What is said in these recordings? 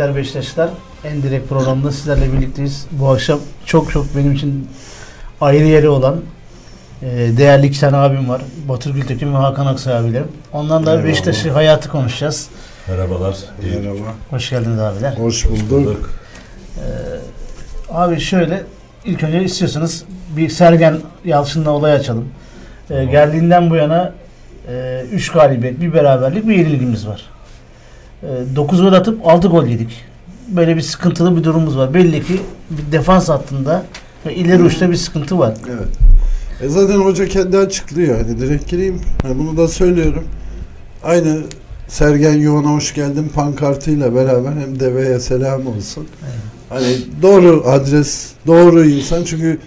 saygıdeğer Beşiktaşlar. En direkt programda sizlerle birlikteyiz. Bu akşam çok çok benim için ayrı yeri olan e, değerli iki tane abim var. Batur Gültekin ve Hakan Aksay abilerim. Ondan da. Beşiktaş'ı hayatı konuşacağız. Merhabalar. Merhaba. Hoş geldiniz abiler. Hoş bulduk. Abi şöyle ilk önce istiyorsanız bir Sergen Yalçın'la olay açalım. Ee, Tamam. geldiğinden bu yana 3 galibiyet, bir beraberlik, bir yenilgimiz var. 9 gol atıp 6 gol yedik. Böyle bir sıkıntılı bir durumumuz var. Belli ki bir defans hattında ve ileri uçta bir sıkıntı var. Evet. E zaten hoca kendi açıklıyor. Hani direkt gireyim. Hani bunu da söylüyorum. Aynı Sergen Yuvan'a hoş geldin pankartıyla beraber hem deveye selam olsun. Hani doğru adres, doğru insan çünkü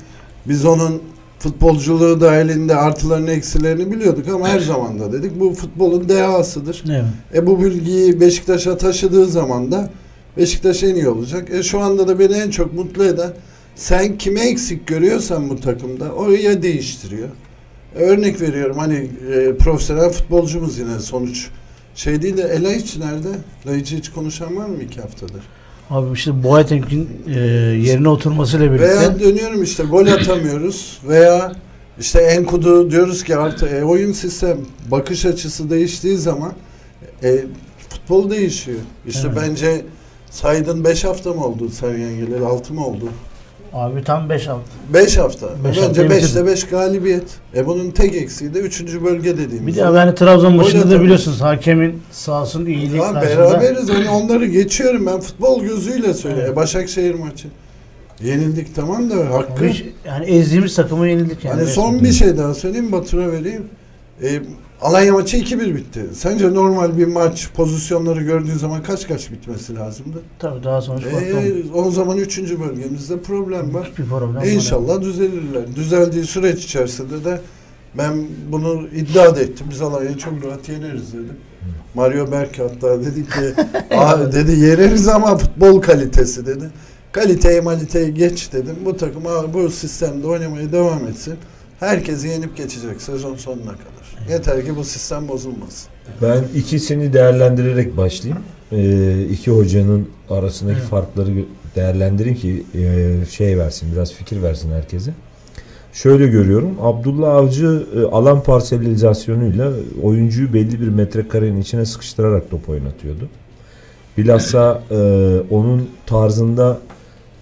biz onun futbolculuğu dahilinde artılarını eksilerini biliyorduk ama her zaman da dedik bu futbolun dehasıdır. Evet. E bu bilgiyi Beşiktaş'a taşıdığı zaman da Beşiktaş en iyi olacak. E şu anda da beni en çok mutlu eden sen kime eksik görüyorsan bu takımda oraya değiştiriyor. E, örnek veriyorum hani e, profesyonel futbolcumuz yine sonuç şey değil de Elaiç nerede? Elaiç'i hiç konuşan var mı iki haftadır? Abi işte Boateng'in e, yerine oturmasıyla birlikte Veya dönüyorum işte gol atamıyoruz veya işte Enkudu diyoruz ki artık e, oyun sistem bakış açısı değiştiği zaman e, futbol değişiyor. İşte Evet. bence Saydın 5 hafta mı oldu Sergen Gelir 6 mı oldu? Abi tam 5 alt. 5 hafta. Beş bence haftayı 5'te bitirdi. 5 galibiyet. E bunun tek eksiği de 3. bölge dediğimiz. Bir de abi hani Trabzon maçında da biliyorsunuz hakemin sağ olsun iyilik Ya beraberiz hani onları geçiyorum ben futbol gözüyle söylüyorum. Evet. Başakşehir maçı. Yenildik tamam da hakkı. Yani ezdiğimiz takımı yenildik yani. Hani son bir şey daha söyleyeyim Batur'a vereyim. E, Alanya maçı 2-1 bitti. Sence normal bir maç pozisyonları gördüğün zaman kaç kaç bitmesi lazımdı? Tabii daha sonuç E, farklı. o zaman 3. bölgemizde problem var. Bir problem var. İnşallah düzelirler. Düzeldiği süreç içerisinde de ben bunu iddia da ettim. Biz Alanya'yı çok rahat yeneriz dedim. Mario Berk hatta dedi ki abi dedi yeneriz ama futbol kalitesi dedi. Kaliteyi maliteyi geç dedim. Bu takım abi bu sistemde oynamaya devam etsin. Herkesi yenip geçecek sezon sonuna kadar. Yeter ki bu sistem bozulmasın. Ben ikisini değerlendirerek başlayayım. Ee, iki hocanın arasındaki Evet. farkları değerlendirin ki e, şey versin, biraz fikir versin herkese. Şöyle görüyorum. Abdullah Avcı e, alan parselizasyonuyla oyuncuyu belli bir metrekarenin içine sıkıştırarak top oynatıyordu. Bilhassa e, onun tarzında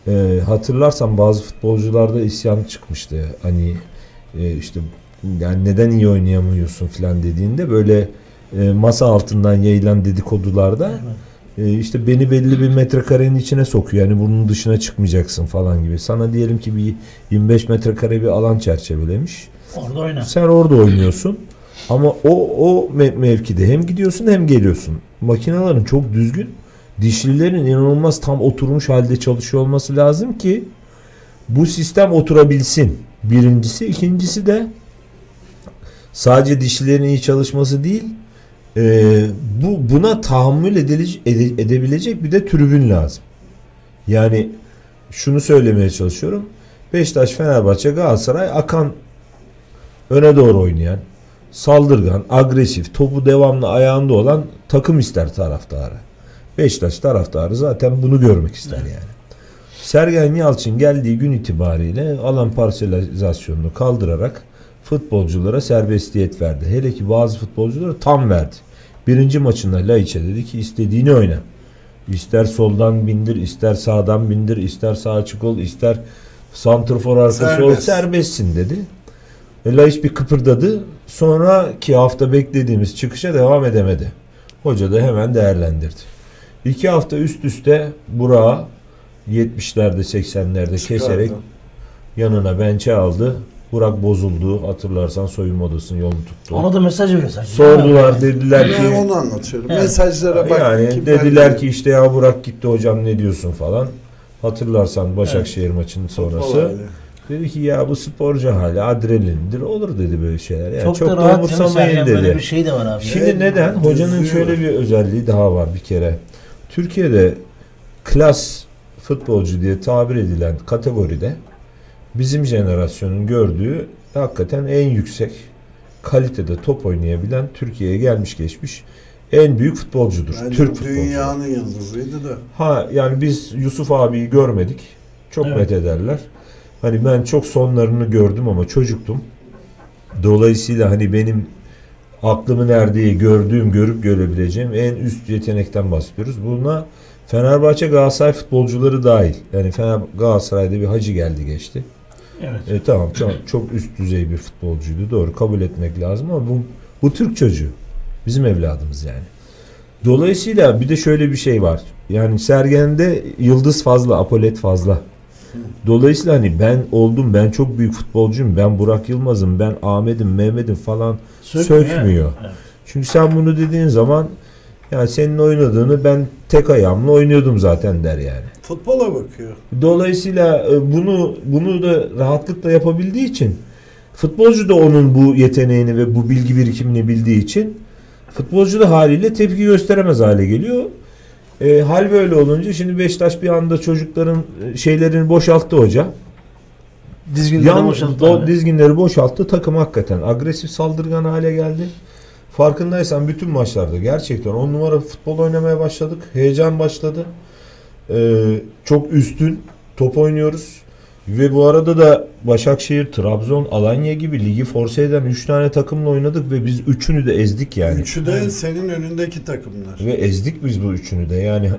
e, hatırlarsan bazı futbolcularda isyan çıkmıştı. Hani e, işte yani neden iyi oynayamıyorsun falan dediğinde böyle e, masa altından yayılan dedikodularda e, işte beni belli bir metrekarenin içine sokuyor. Yani bunun dışına çıkmayacaksın falan gibi. Sana diyelim ki bir 25 metrekare bir alan çerçevelemiş. Orada oyna. Sen orada oynuyorsun. Ama o o me- mevkide hem gidiyorsun hem geliyorsun. Makinelerin çok düzgün, dişlilerin inanılmaz tam oturmuş halde çalışıyor olması lazım ki bu sistem oturabilsin. Birincisi, ikincisi de sadece dişlilerin iyi çalışması değil, e, bu buna tahammül edile- ede- edebilecek bir de tribün lazım. Yani şunu söylemeye çalışıyorum. Beşiktaş, Fenerbahçe, Galatasaray akan öne doğru oynayan, saldırgan, agresif, topu devamlı ayağında olan takım ister taraftarı. Beşiktaş taraftarı zaten bunu görmek ister yani. Sergen Yalçın geldiği gün itibariyle alan parselizasyonunu kaldırarak futbolculara serbestiyet verdi. Hele ki bazı futbolculara tam verdi. Birinci maçında Laiç'e dedi ki istediğini oyna. İster soldan bindir, ister sağdan bindir, ister sağ açık ol, ister santrfor arkası ol, Serbest. serbestsin dedi. Ve Laiç bir kıpırdadı. Sonraki hafta beklediğimiz çıkışa devam edemedi. Hoca da hemen değerlendirdi. İki hafta üst üste Burak'ı 70'lerde 80'lerde keserek yanına bençe aldı. Burak bozuldu. Hatırlarsan soyunma odasının yolunu tuttu. Ona da mesaj sanki. Sordular dediler Ben ki onu anlatıyorum. Evet. Mesajlara bak. yani kim dediler ki işte ya Burak gitti hocam ne diyorsun falan. Hatırlarsan Başakşehir maçının Futbol sonrası. Dedi ki ya bu sporcu hali adrenalindir olur dedi böyle şeyler. Yani çok, çok, da da rahat umursamayın dedi. Böyle bir şey de var abi. Şimdi Evet, neden? Hocanın şöyle bir özelliği daha var bir kere. Türkiye'de klas futbolcu diye tabir edilen kategoride bizim jenerasyonun gördüğü hakikaten en yüksek kalitede top oynayabilen Türkiye'ye gelmiş geçmiş en büyük futbolcudur. Bence Türk futbolcu. dünyanın yıldızıydı da. Ha yani biz Yusuf abiyi görmedik. Çok Evet. met ederler. Hani ben çok sonlarını gördüm ama çocuktum. Dolayısıyla hani benim aklımın erdiği, gördüğüm, görüp görebileceğim en üst yetenekten bahsediyoruz. Buna Fenerbahçe Galatasaray futbolcuları dahil. Yani Fener Galatasaray'da bir hacı geldi geçti. Evet. E, tamam çok, çok üst düzey bir futbolcuydu. Doğru kabul etmek lazım ama bu, bu Türk çocuğu. Bizim evladımız yani. Dolayısıyla bir de şöyle bir şey var. Yani Sergen'de yıldız fazla, apolet fazla. Dolayısıyla hani ben oldum, ben çok büyük futbolcuyum, ben Burak Yılmaz'ım, ben Ahmet'im, Mehmet'im falan sökmüyor. Evet. Çünkü sen bunu dediğin zaman yani senin oynadığını ben tek ayağımla oynuyordum zaten der yani. Futbola bakıyor. Dolayısıyla e, bunu bunu da rahatlıkla yapabildiği için futbolcu da onun bu yeteneğini ve bu bilgi birikimini bildiği için futbolcu da haliyle tepki gösteremez hale geliyor. E, hal böyle olunca şimdi Beşiktaş bir anda çocukların e, şeylerini boşalttı hoca. Dizginleri Yan, boşalttı. do- dizginleri boşalttı. Takım hakikaten agresif saldırgan hale geldi. Farkındaysan bütün maçlarda gerçekten on numara futbol oynamaya başladık. Heyecan başladı. Ee, çok üstün top oynuyoruz. Ve bu arada da Başakşehir, Trabzon, Alanya gibi ligi force eden 3 tane takımla oynadık ve biz üçünü de ezdik yani. Üçü de senin önündeki takımlar. Ve ezdik biz bu üçünü de yani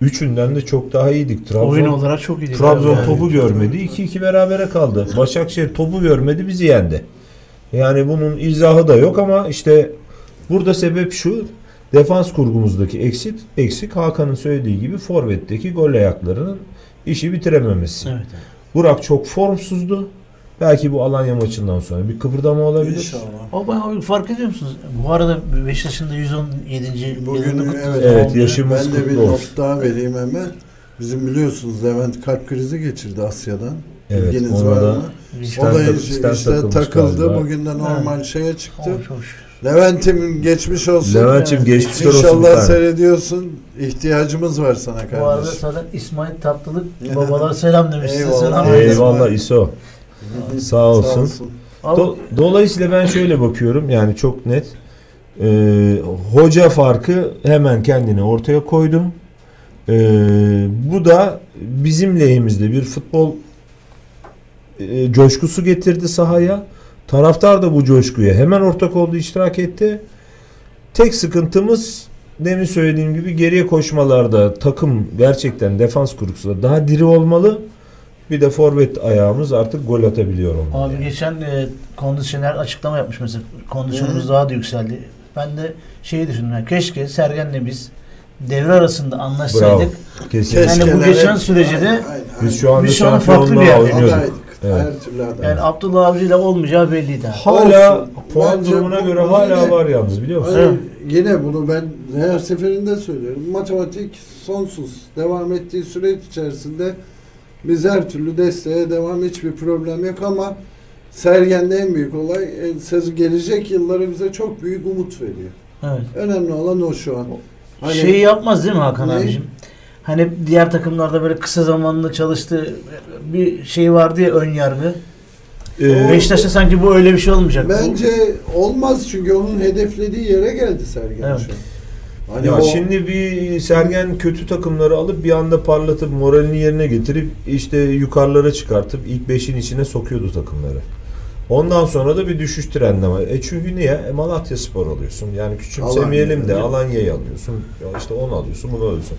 üçünden de çok daha iyiydik. Trabzon, Oyun olarak çok iyiydi. Trabzon Yani. topu görmedi. 2-2 berabere kaldı. Başakşehir topu görmedi bizi yendi. Yani bunun izahı da yok ama işte burada sebep şu. Defans kurgumuzdaki eksik, eksik Hakan'ın söylediği gibi forvetteki gol ayaklarının işi bitirememesi. Evet. Burak çok formsuzdu. Belki bu Alanya maçından sonra bir kıpırdama olabilir. İnşallah. Ama abi fark ediyor musunuz? Bu arada Beşiktaş'ın da 117. Bugün evet, Evet, yaşımız Ben de bir not daha vereyim hemen. Bizim biliyorsunuz Levent kalp krizi geçirdi Asya'dan. Evet, Bilginiz var da mı? O da işte, takıldı. galiba. Bugün de normal şeye çıktı. Çok şükür. Levent'im geçmiş olsun. Levent'ciğim Evet. geçmişler olsun. İnşallah seyrediyorsun. İhtiyacımız var sana Bu arada kardeşim. sana İsmail Tatlılık babalara selam demiş. Eyvallah. selam. Eyvallah İso. Sağ olsun. Abi, Do- Dolayısıyla ben şöyle bakıyorum yani çok net. Ee, hoca farkı hemen kendini ortaya koydu. Ee, bu da bizim lehimizde bir futbol e, coşkusu getirdi sahaya. Taraftar da bu coşkuya hemen ortak oldu, iştirak etti. Tek sıkıntımız demin söylediğim gibi geriye koşmalarda takım gerçekten defans kurgusunda daha diri olmalı. Bir de forvet ayağımız artık gol atabiliyor olmalı. abi geçen e, kondisyoner açıklama yapmış mesela. Kondisyonumuz daha da yükseldi. Ben de şeyi düşündüm. yani keşke Sergen'le biz devre arasında Bravo. anlaşsaydık. Kesinlikle. Yani bu geçen sürece de Aynen, aynen, Biz şu anda Biz şu an farklı bir yerde. Evet. Her türlü aday. yani Abdullah Avcı ile olmayacağı belliydi. Hala Olsun. puan Bence durumuna bu- göre hala yine- var yalnız biliyor musun? Hani yine bunu ben her seferinde söylüyorum. Matematik sonsuz. Devam ettiği süreç içerisinde biz her türlü desteğe devam hiçbir problem yok ama Sergen'de en büyük olay e, sezon gelecek yıllara bize çok büyük umut veriyor. Evet. Önemli olan o şu an. Hani Şeyi yapmaz değil mi Hakan Ne? abicim? Hani diğer takımlarda böyle kısa zamanlı çalıştığı bir şey vardı ya ön yargı. Ee, Beşiktaş'ta sanki bu öyle bir şey olmayacak. bence olmaz çünkü onun hedeflediği yere geldi Sergen Evet. şu an. Hani ya o- şimdi bir Sergen kötü takımları alıp bir anda parlatıp moralini yerine getirip işte yukarılara çıkartıp ilk beşin içine sokuyordu takımları. Ondan sonra da bir düşüş trendi var. E çünkü niye? E Malatya Spor alıyorsun. Yani küçümsemeyelim de Alanya. Alanya'yı alıyorsun. Ya işte onu alıyorsun, bunu alıyorsun.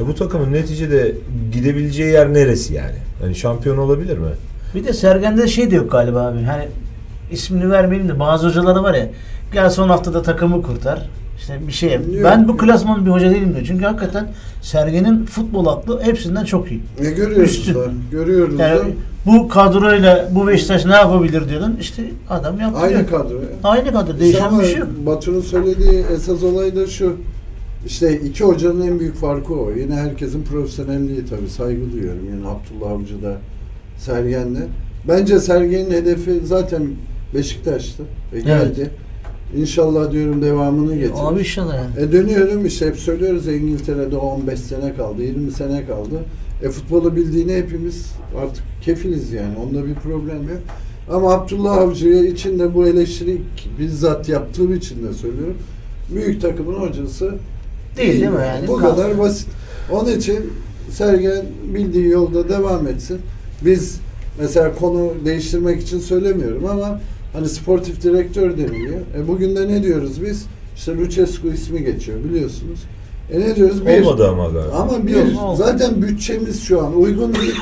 E bu takımın neticede gidebileceği yer neresi yani? Hani şampiyon olabilir mi? Bir de Sergen'de şey de yok galiba abi. Hani ismini vermeyeyim de bazı hocaları var ya. Gel son haftada takımı kurtar. İşte bir şey. Yok. Ben bu klasman bir hoca değilim diyor. Çünkü hakikaten Sergen'in futbol aklı hepsinden çok iyi. Ne görüyoruz Üstün. da. Görüyoruz Yani da. bu kadroyla bu Beşiktaş ne yapabilir diyordun. İşte adam yaptı. Aynı kadro. ya. Aynı kadro. İşte Değişen ama bir şey yok. Batu'nun söylediği esas olay da şu. İşte iki hocanın en büyük farkı o. Yine herkesin profesyonelliği tabii. Saygı duyuyorum. Yine Abdullah Avcı'da, Sergen'de. Bence Sergen'in hedefi zaten Beşiktaş'tı. E geldi. İnşallah diyorum devamını getirir. Abi inşallah yani. E dönüyorum işte hep söylüyoruz İngiltere'de 15 sene kaldı, 20 sene kaldı. E futbolu bildiğini hepimiz artık kefiliz yani. Onda bir problem yok. Ama Abdullah Avcı'ya için de bu eleştiri bizzat yaptığım için de söylüyorum. büyük takımın hocası Değil değil mi yani? Bu kadar basit. Onun için Sergen bildiği yolda devam etsin. Biz mesela konu değiştirmek için söylemiyorum ama hani sportif direktör deniliyor. E bugün de ne diyoruz biz? İşte Lucescu ismi geçiyor biliyorsunuz. E ne diyoruz? Bir, Olmadı ama galiba. ama bir Yok, zaten bütçemiz şu an uygun değil.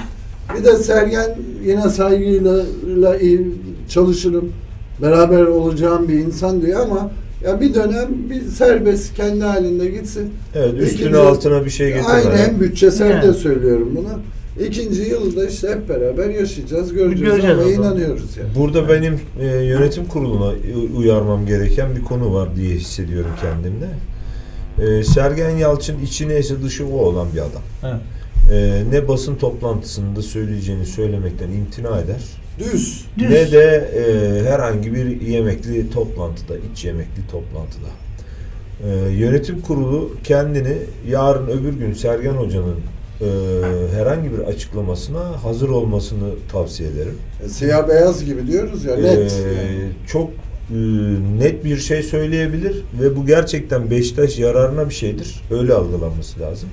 Bir de Sergen yine saygıyla la- iyi çalışırım. Beraber olacağım bir insan diyor ama ya bir dönem bir serbest kendi halinde gitsin. Evet üstüne İkinci- altına bir şey getirme. Aynen bütçesel de Yani. söylüyorum bunu. İkinci yılda işte hep beraber yaşayacağız, göreceğiz, Göreceğiz ama o zaman. inanıyoruz yani. Burada benim e, yönetim kuruluna u- uyarmam gereken bir konu var diye hissediyorum kendimde. E, Sergen Yalçın içi neyse dışı o olan bir adam. Evet. E, ne basın toplantısında söyleyeceğini söylemekten imtina eder. Düz. Düz. Ne de e, herhangi bir yemekli toplantıda, iç yemekli toplantıda. E, yönetim kurulu kendini yarın öbür gün Sergen Hoca'nın e, herhangi bir açıklamasına hazır olmasını tavsiye ederim. E, siyah beyaz gibi diyoruz ya net. Yani. çok e, net bir şey söyleyebilir ve bu gerçekten Beşiktaş yararına bir şeydir. Öyle algılanması lazım.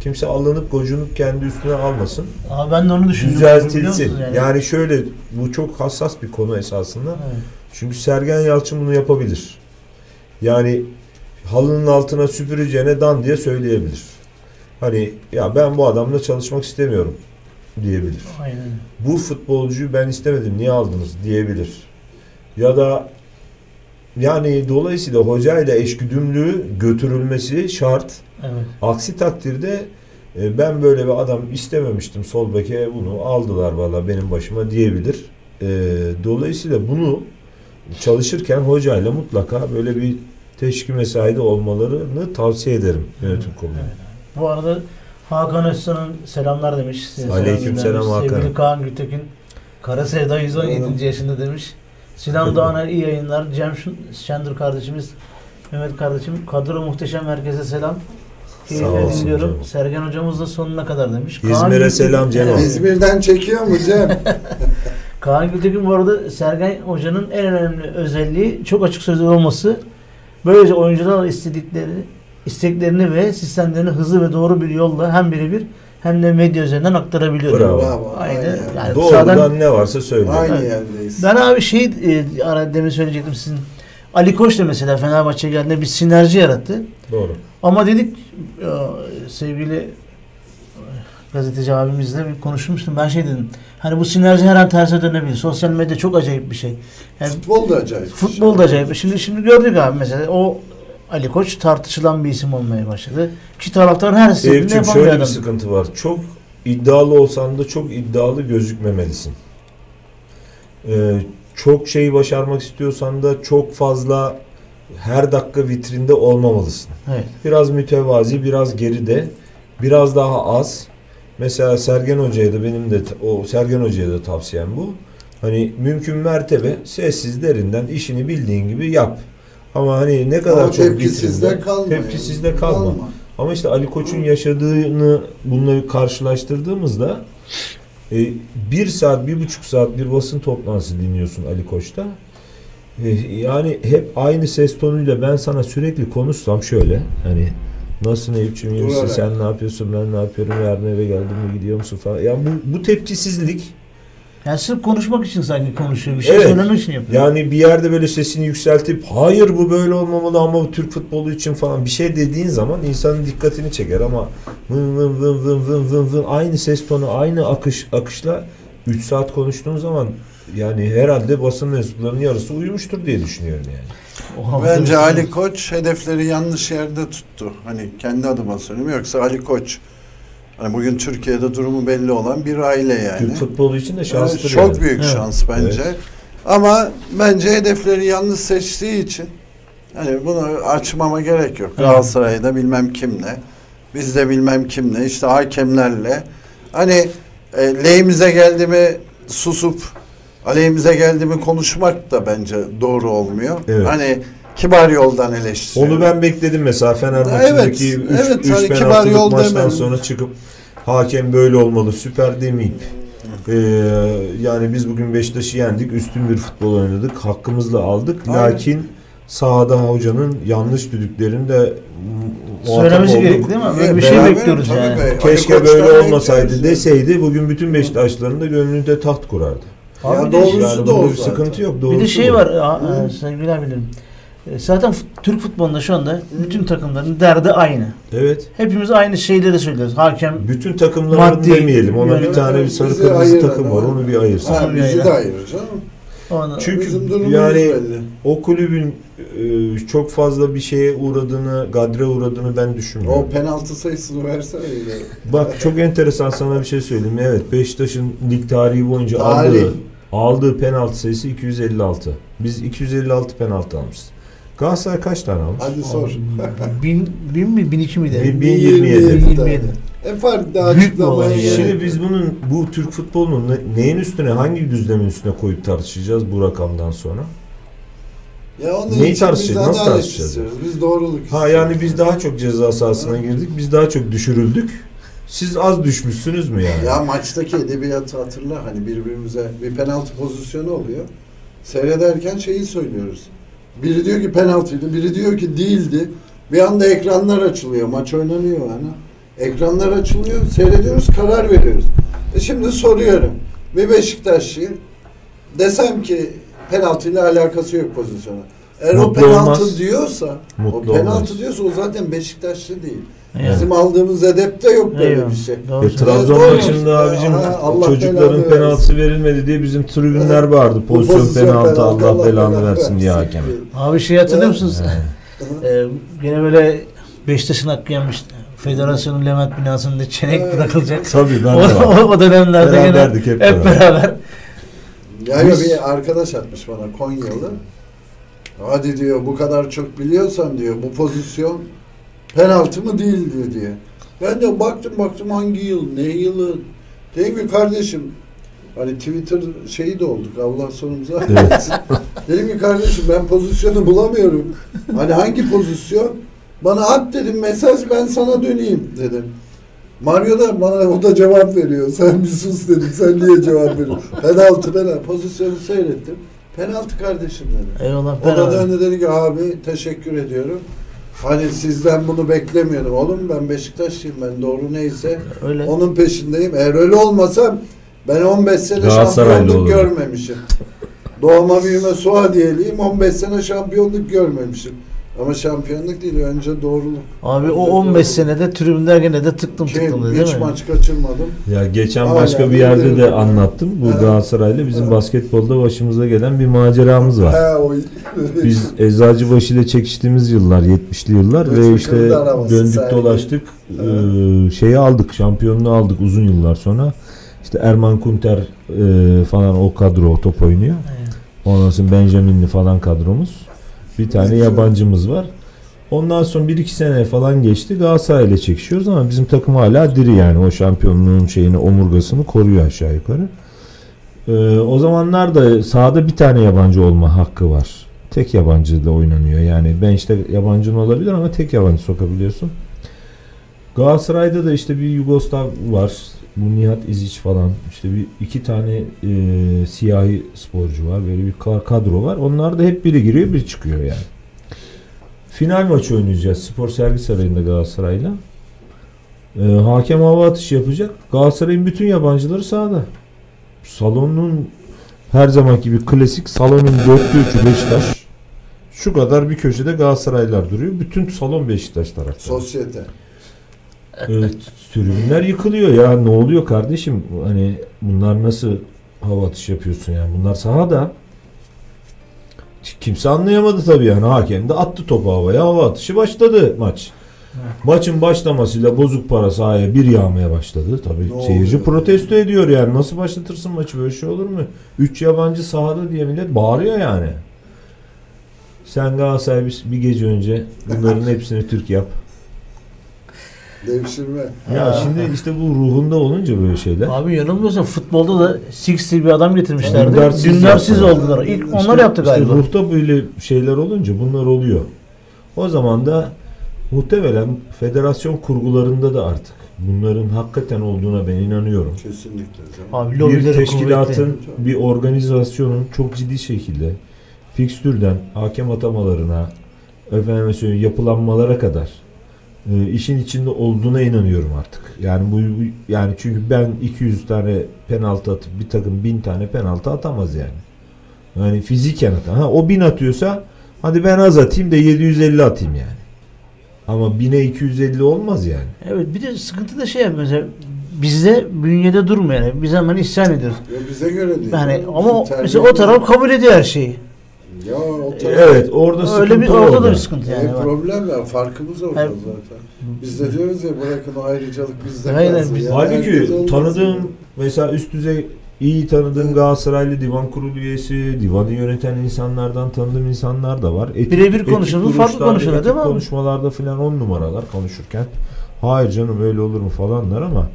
Kimse alınıp gocunup kendi üstüne almasın. Aa, ben de onu düşündüm. Düzeltilsin. musunuz Yani. şöyle bu çok hassas bir konu esasında. Evet. Çünkü Sergen Yalçın bunu yapabilir. Yani halının altına süpüreceğine dan diye söyleyebilir. Hani ya ben bu adamla çalışmak istemiyorum diyebilir Aynen. bu futbolcuyu ben istemedim niye aldınız diyebilir. Ya da yani dolayısıyla hocayla eşgüdümlüğü götürülmesi şart. Evet. Aksi takdirde e, ben böyle bir adam istememiştim sol beke bunu aldılar valla benim başıma diyebilir. E, dolayısıyla bunu çalışırken hocayla mutlaka böyle bir teşkil mesaide olmalarını tavsiye ederim yönetim kuruluna. Evet. Bu arada Hakan Özcan'ın selamlar demiş. Size Aleyküm selam. Hakan. Sevgili Kaan Gültekin. Kara Sevda 117. yaşında demiş. Sinan Doğan'a iyi yayınlar. Cem Şendur kardeşimiz, Mehmet kardeşim. Kadro muhteşem herkese selam. Keyifle dinliyorum. Cem. Sergen hocamız da sonuna kadar demiş. İzmir'e selam Cem. İzmir'den çekiyor mu Cem? Kaan Gültekin bu arada Sergen Hoca'nın en önemli özelliği çok açık sözlü olması. Böylece oyuncular istedikleri isteklerini ve sistemlerini hızlı ve doğru bir yolla hem birebir hem de medya üzerinden aktarabiliyor. Bravo. Bravo. Aynen. Aynen. Yani Doğrudan sahadan- ne varsa söyle. Aynı yerdeyiz. ben abi şey e, ara demin söyleyecektim sizin Ali Koç da mesela Fenerbahçe'ye geldiğinde bir sinerji yarattı. Doğru. Ama dedik e, sevgili gazeteci abimizle bir konuşmuştum. Ben şey dedim. Hani bu sinerji her an terse dönebilir. Sosyal medya çok acayip bir şey. Yani Futbol da acayip. şey. Futbol da acayip. Şimdi şimdi gördük abi mesela o Ali Koç tartışılan bir isim olmaya başladı. Ki taraftar her Eyüp'cüğüm yapan şöyle bir adam. sıkıntı var. Çok iddialı olsan da çok iddialı gözükmemelisin. Ee, çok şey başarmak istiyorsan da çok fazla her dakika vitrinde olmamalısın. Evet. Biraz mütevazi, biraz geride, biraz daha az. Mesela Sergen Hoca'ya da benim de o Sergen Hoca'ya da tavsiyem bu. Hani mümkün mertebe sessiz derinden işini bildiğin gibi yap. Ama hani ne kadar Ama çok tepkisizde kalma. Tepkisizde kalma. Ama işte Ali Koç'un yaşadığını bununla karşılaştırdığımızda e, bir saat, bir buçuk saat bir basın toplantısı dinliyorsun Ali Koç'ta. E, yani hep aynı ses tonuyla ben sana sürekli konuşsam şöyle hani nasılsın Eyüp'cüğüm sen ne yapıyorsun ben ne yapıyorum yarın eve geldim mi gidiyor musun falan. Yani bu, bu tepkisizlik Yani sırf konuşmak için sanki konuşuyor. Bir şey Evet. söylemek için yapıyor. Yani bir yerde böyle sesini yükseltip hayır bu böyle olmamalı ama bu Türk futbolu için falan bir şey dediğin zaman insanın dikkatini çeker ama vın vın vın vın vın vın vın aynı ses tonu aynı akış akışla 3 saat konuştuğun zaman yani herhalde basın mensuplarının yarısı uyumuştur diye düşünüyorum yani. Bence. Ali Koç hedefleri yanlış yerde tuttu. Hani kendi adıma söylüyorum. Yoksa Ali Koç hani bugün Türkiye'de durumu belli olan bir aile yani. Türk futbolu için de Evet, şanslıdır çok yani. büyük Evet. şans bence. Evet. Ama bence hedefleri yanlış seçtiği için hani bunu açmama gerek yok. Galatasaray'da bilmem kimle, bizde bilmem kimle, işte hakemlerle. Hani e, lehimize geldi mi susup aleyhimize geldi mi konuşmak da bence doğru olmuyor. Evet. Hani kibar yoldan eleştiriyor. Onu ben bekledim mesela Fener maçındaki Evet, 3 evet, hani kibar penaltılık yol maçtan demem. sonra çıkıp hakem böyle olmalı süper demeyip e, yani biz bugün Beşiktaş'ı yendik üstün bir futbol oynadık hakkımızla aldık Aynen. lakin sahada hocanın yanlış düdüklerini de Söylemesi gerek değil mi? Böyle bir şey bekliyoruz yani. be. Keşke böyle olmasaydı deseydi bugün bütün Beşiktaşların da gönlünde taht kurardı. Abi Ya bir doğrusu Yani da o bir zaten. sıkıntı yok. Bir Doğrusu de şey var a- Hı. e, sevgili abilerim. E, Zaten Türk futbolunda şu anda bütün takımların derdi aynı. Evet. Hepimiz aynı şeyleri söylüyoruz. Hakem Bütün takımların Maddi demeyelim. Ona yönü- bir tane bir sarı kırmızı takım var. Onu bir ayırsın. Ha, bizi de ayırır canım. ona, Çünkü yani belli. o kulübün e, çok fazla bir şeye uğradığını, gadre uğradığını ben düşünmüyorum. O penaltı sayısını versene. Bak çok enteresan sana bir şey söyleyeyim. Evet Beşiktaş'ın lig tarihi boyunca Tarih. aldığı, aldığı penaltı sayısı 256. Biz 256 penaltı almışız. Galatasaray kaç tane almış? Hadi sor. bin, bin mi? Bin iki miydi? Bin- Bin, 1027. 1027. E fark daha açıklamaya gerek Şimdi biz bunun bu Türk futbolunun ne- neyin üstüne hangi düzlemin üstüne koyup tartışacağız bu rakamdan sonra? Ya onun Neyi tartışacağız? Nasıl tartışacağız? istiyoruz. Biz doğruluk Ha yani biz daha çok ceza sahasına girdik. Biz daha çok düşürüldük. Siz az düşmüşsünüz mü yani? Ya maçtaki edebiyatı hatırla hani birbirimize bir penaltı pozisyonu oluyor. Seyrederken şeyi söylüyoruz. Biri diyor ki penaltıydı, biri diyor ki değildi. Bir anda ekranlar açılıyor, maç oynanıyor yani. Ekranlar açılıyor, seyrediyoruz, karar veriyoruz. E şimdi soruyorum. Bir Beşiktaşlıyım. Desem ki penaltıyla alakası yok pozisyona. Eğer o Mutlu penaltı olmaz. diyorsa, Mutlu o penaltı olmaz. diyorsa o zaten Beşiktaşlı değil. Evet. Bizim aldığımız edepte yok böyle Eyvallah. bir şey. E. Trabzon maçında abicim Ha, Allah çocukların penaltısı verilmedi diye bizim tribünler Evet. vardı. Pozisyon, pozisyon penaltı, Allah belanı versin diye hakem. Abi şey hatırlıyor musunuz? Ee, gene böyle Beşiktaş'ın hakkı yenmiş. Federasyonun Levent binasında çenek Evet. bırakılacak. Tabii ben o, de o, o dönemlerde gene Beraberdik hep hep beraber. beraber. Ya ya Biz- bir arkadaş atmış bana Konyalı. Hadi diyor bu kadar çok biliyorsan diyor bu pozisyon penaltı mı değil diyor diye. Ben de baktım baktım hangi yıl ne yılı. Dedim ki kardeşim hani Twitter şeyi de olduk Allah sonumuza Evet. Dedim ki kardeşim ben pozisyonu bulamıyorum. Hani hangi pozisyon? Bana at dedim mesaj ben sana döneyim dedim. Mario da bana o da cevap veriyor. Sen bir sus dedim. Sen niye cevap veriyorsun? penaltı penaltı. Pozisyonu seyrettim. Penaltı kardeşim dedi. Eyvallah. O da döndü dedi ki abi teşekkür ediyorum. Hani sizden bunu beklemiyordum. Oğlum ben Beşiktaşlıyım ben doğru neyse Öyle. onun peşindeyim. Eğer öyle olmasam ben 15 sene şampiyonluk olur. görmemişim. Doğma büyüme Suadiyeliyim 15 sene şampiyonluk görmemişim. Ama şampiyonluk değil önce doğruluk. Abi o 15 senede tribünler gene de tıktım Ki tıktım değil hiç mi? maç kaçırmadım. Ya geçen Hala başka bir yerde de anlattım. Bu Evet. Galatasaray'la bizim Evet. basketbolda başımıza gelen bir maceramız var. He, o... Biz Eczacıbaşı ile çekiştiğimiz yıllar, 70'li yıllar ve işte döndük sergi. dolaştık. Ee, şeyi aldık, şampiyonluğu aldık uzun yıllar sonra. İşte Erman Kunter e, falan o kadro top oynuyor. Evet. Ondan sonra Benjamin'li falan kadromuz. Bir tane Evet. yabancımız var. Ondan sonra 1-2 sene falan geçti. Galatasaray ile çekişiyoruz ama bizim takım hala diri yani. O şampiyonluğun şeyini, omurgasını koruyor aşağı yukarı. Ee, o zamanlar da sahada bir tane yabancı olma hakkı var. Tek yabancı da oynanıyor. Yani ben işte yabancın olabilir ama tek yabancı sokabiliyorsun. Galatasaray'da da işte bir Yugoslav var. Bu Nihat İziç falan. İşte bir iki tane e, siyahi sporcu var. Böyle bir ka- kadro var. Onlar da hep biri giriyor, biri çıkıyor yani. Final maçı oynayacağız. Spor Sergi Sarayı'nda Galatasaray'la. E, hakem hava atışı yapacak. Galatasaray'ın bütün yabancıları sahada. Salonun her zamanki bir klasik salonun dörtte üçü Beşiktaş. Şu kadar bir köşede Galatasaraylılar duruyor. Bütün salon Beşiktaş taraftarı. Sosyete. Ee, tribünler yıkılıyor ya. Ne oluyor kardeşim? Hani bunlar nasıl hava atışı yapıyorsun yani? Bunlar sahada kimse anlayamadı tabii yani. Hakem de attı topu havaya. Hava atışı başladı maç. Maçın başlamasıyla bozuk para sahaya bir yağmaya başladı. Tabii Ne seyirci protesto ediyor yani. Nasıl başlatırsın maçı? Böyle şey olur mu? 3 yabancı sahada diye millet bağırıyor yani. Sen Galatasaray bir gece önce bunların hepsini Türk yap Devşirme. ya Ha. şimdi işte bu ruhunda olunca böyle şeyler. Abi yanılmıyorsam futbolda da Six diye bir adam getirmişlerdi. Dündarsiz Dündarsiz, oldular. İlk İşte- onlar yaptı işte galiba. ruhta böyle şeyler olunca bunlar oluyor. O zaman da muhtemelen federasyon kurgularında da artık bunların hakikaten olduğuna ben inanıyorum. Kesinlikle. Abi Bir teşkilatın, kuvvetli. bir organizasyonun çok ciddi şekilde fikstürden hakem atamalarına söyleyeyim yapılanmalara kadar e, işin içinde olduğuna inanıyorum artık. Yani bu bu- yani çünkü ben 200 tane penaltı atıp bir takım 1000 tane penaltı atamaz yani. Yani fiziken atar. Ha o 1000 atıyorsa hadi ben az atayım da 750 atayım yani. Ama 1000'e 250 olmaz yani. Evet bir de sıkıntı da şey mesela bizde bünyede durmuyor yani. Biz hemen isyan ediyoruz. Ya bize göre değil. Yani ama mesela o taraf kabul ediyor her şeyi. Ya o taraf. Evet orada sıkıntı Öyle bir orada da orada. bir sıkıntı yani. Yani var. problem var. Farkımız orada Hayır. zaten. Biz de diyoruz ya bırakın o ayrıcalık bizde Hayır, kalsın. biz- Yani Halbuki tanıdığım mesela üst düzey iyi tanıdığım Galatasaraylı divan kurulu üyesi, divanı yöneten insanlardan tanıdığım insanlar da var. Birebir etik konuşuldu, farklı etik değil mi konuşmalarda falan on numaralar konuşurken hayır canım öyle olur mu falanlar ama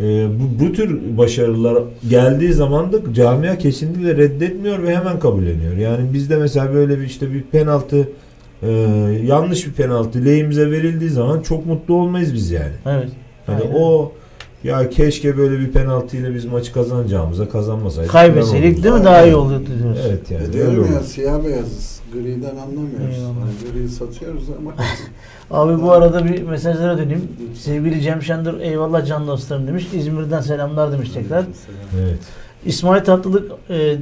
e, bu, bu tür başarılar geldiği zaman da camia kesinlikle reddetmiyor ve hemen kabulleniyor. Yani bizde mesela böyle bir işte bir penaltı e, yanlış bir penaltı lehimize verildiği zaman çok mutlu olmayız biz yani. Evet. Hani Aynen. o ya keşke böyle bir penaltıyla biz maçı kazanacağımıza kazanmasaydık. Kaybetseydik değil mi daha iyi olurdu diyoruz. Evet yani. E diyorum ya siyah beyazız. Griden anlamıyoruz. Hani griyi satıyoruz ama Abi bu arada bir mesajlara döneyim. Sevgili Cem Şendur eyvallah can dostlarım demiş. İzmir'den selamlar demiş tekrar. Evet. İsmail Tatlılık e,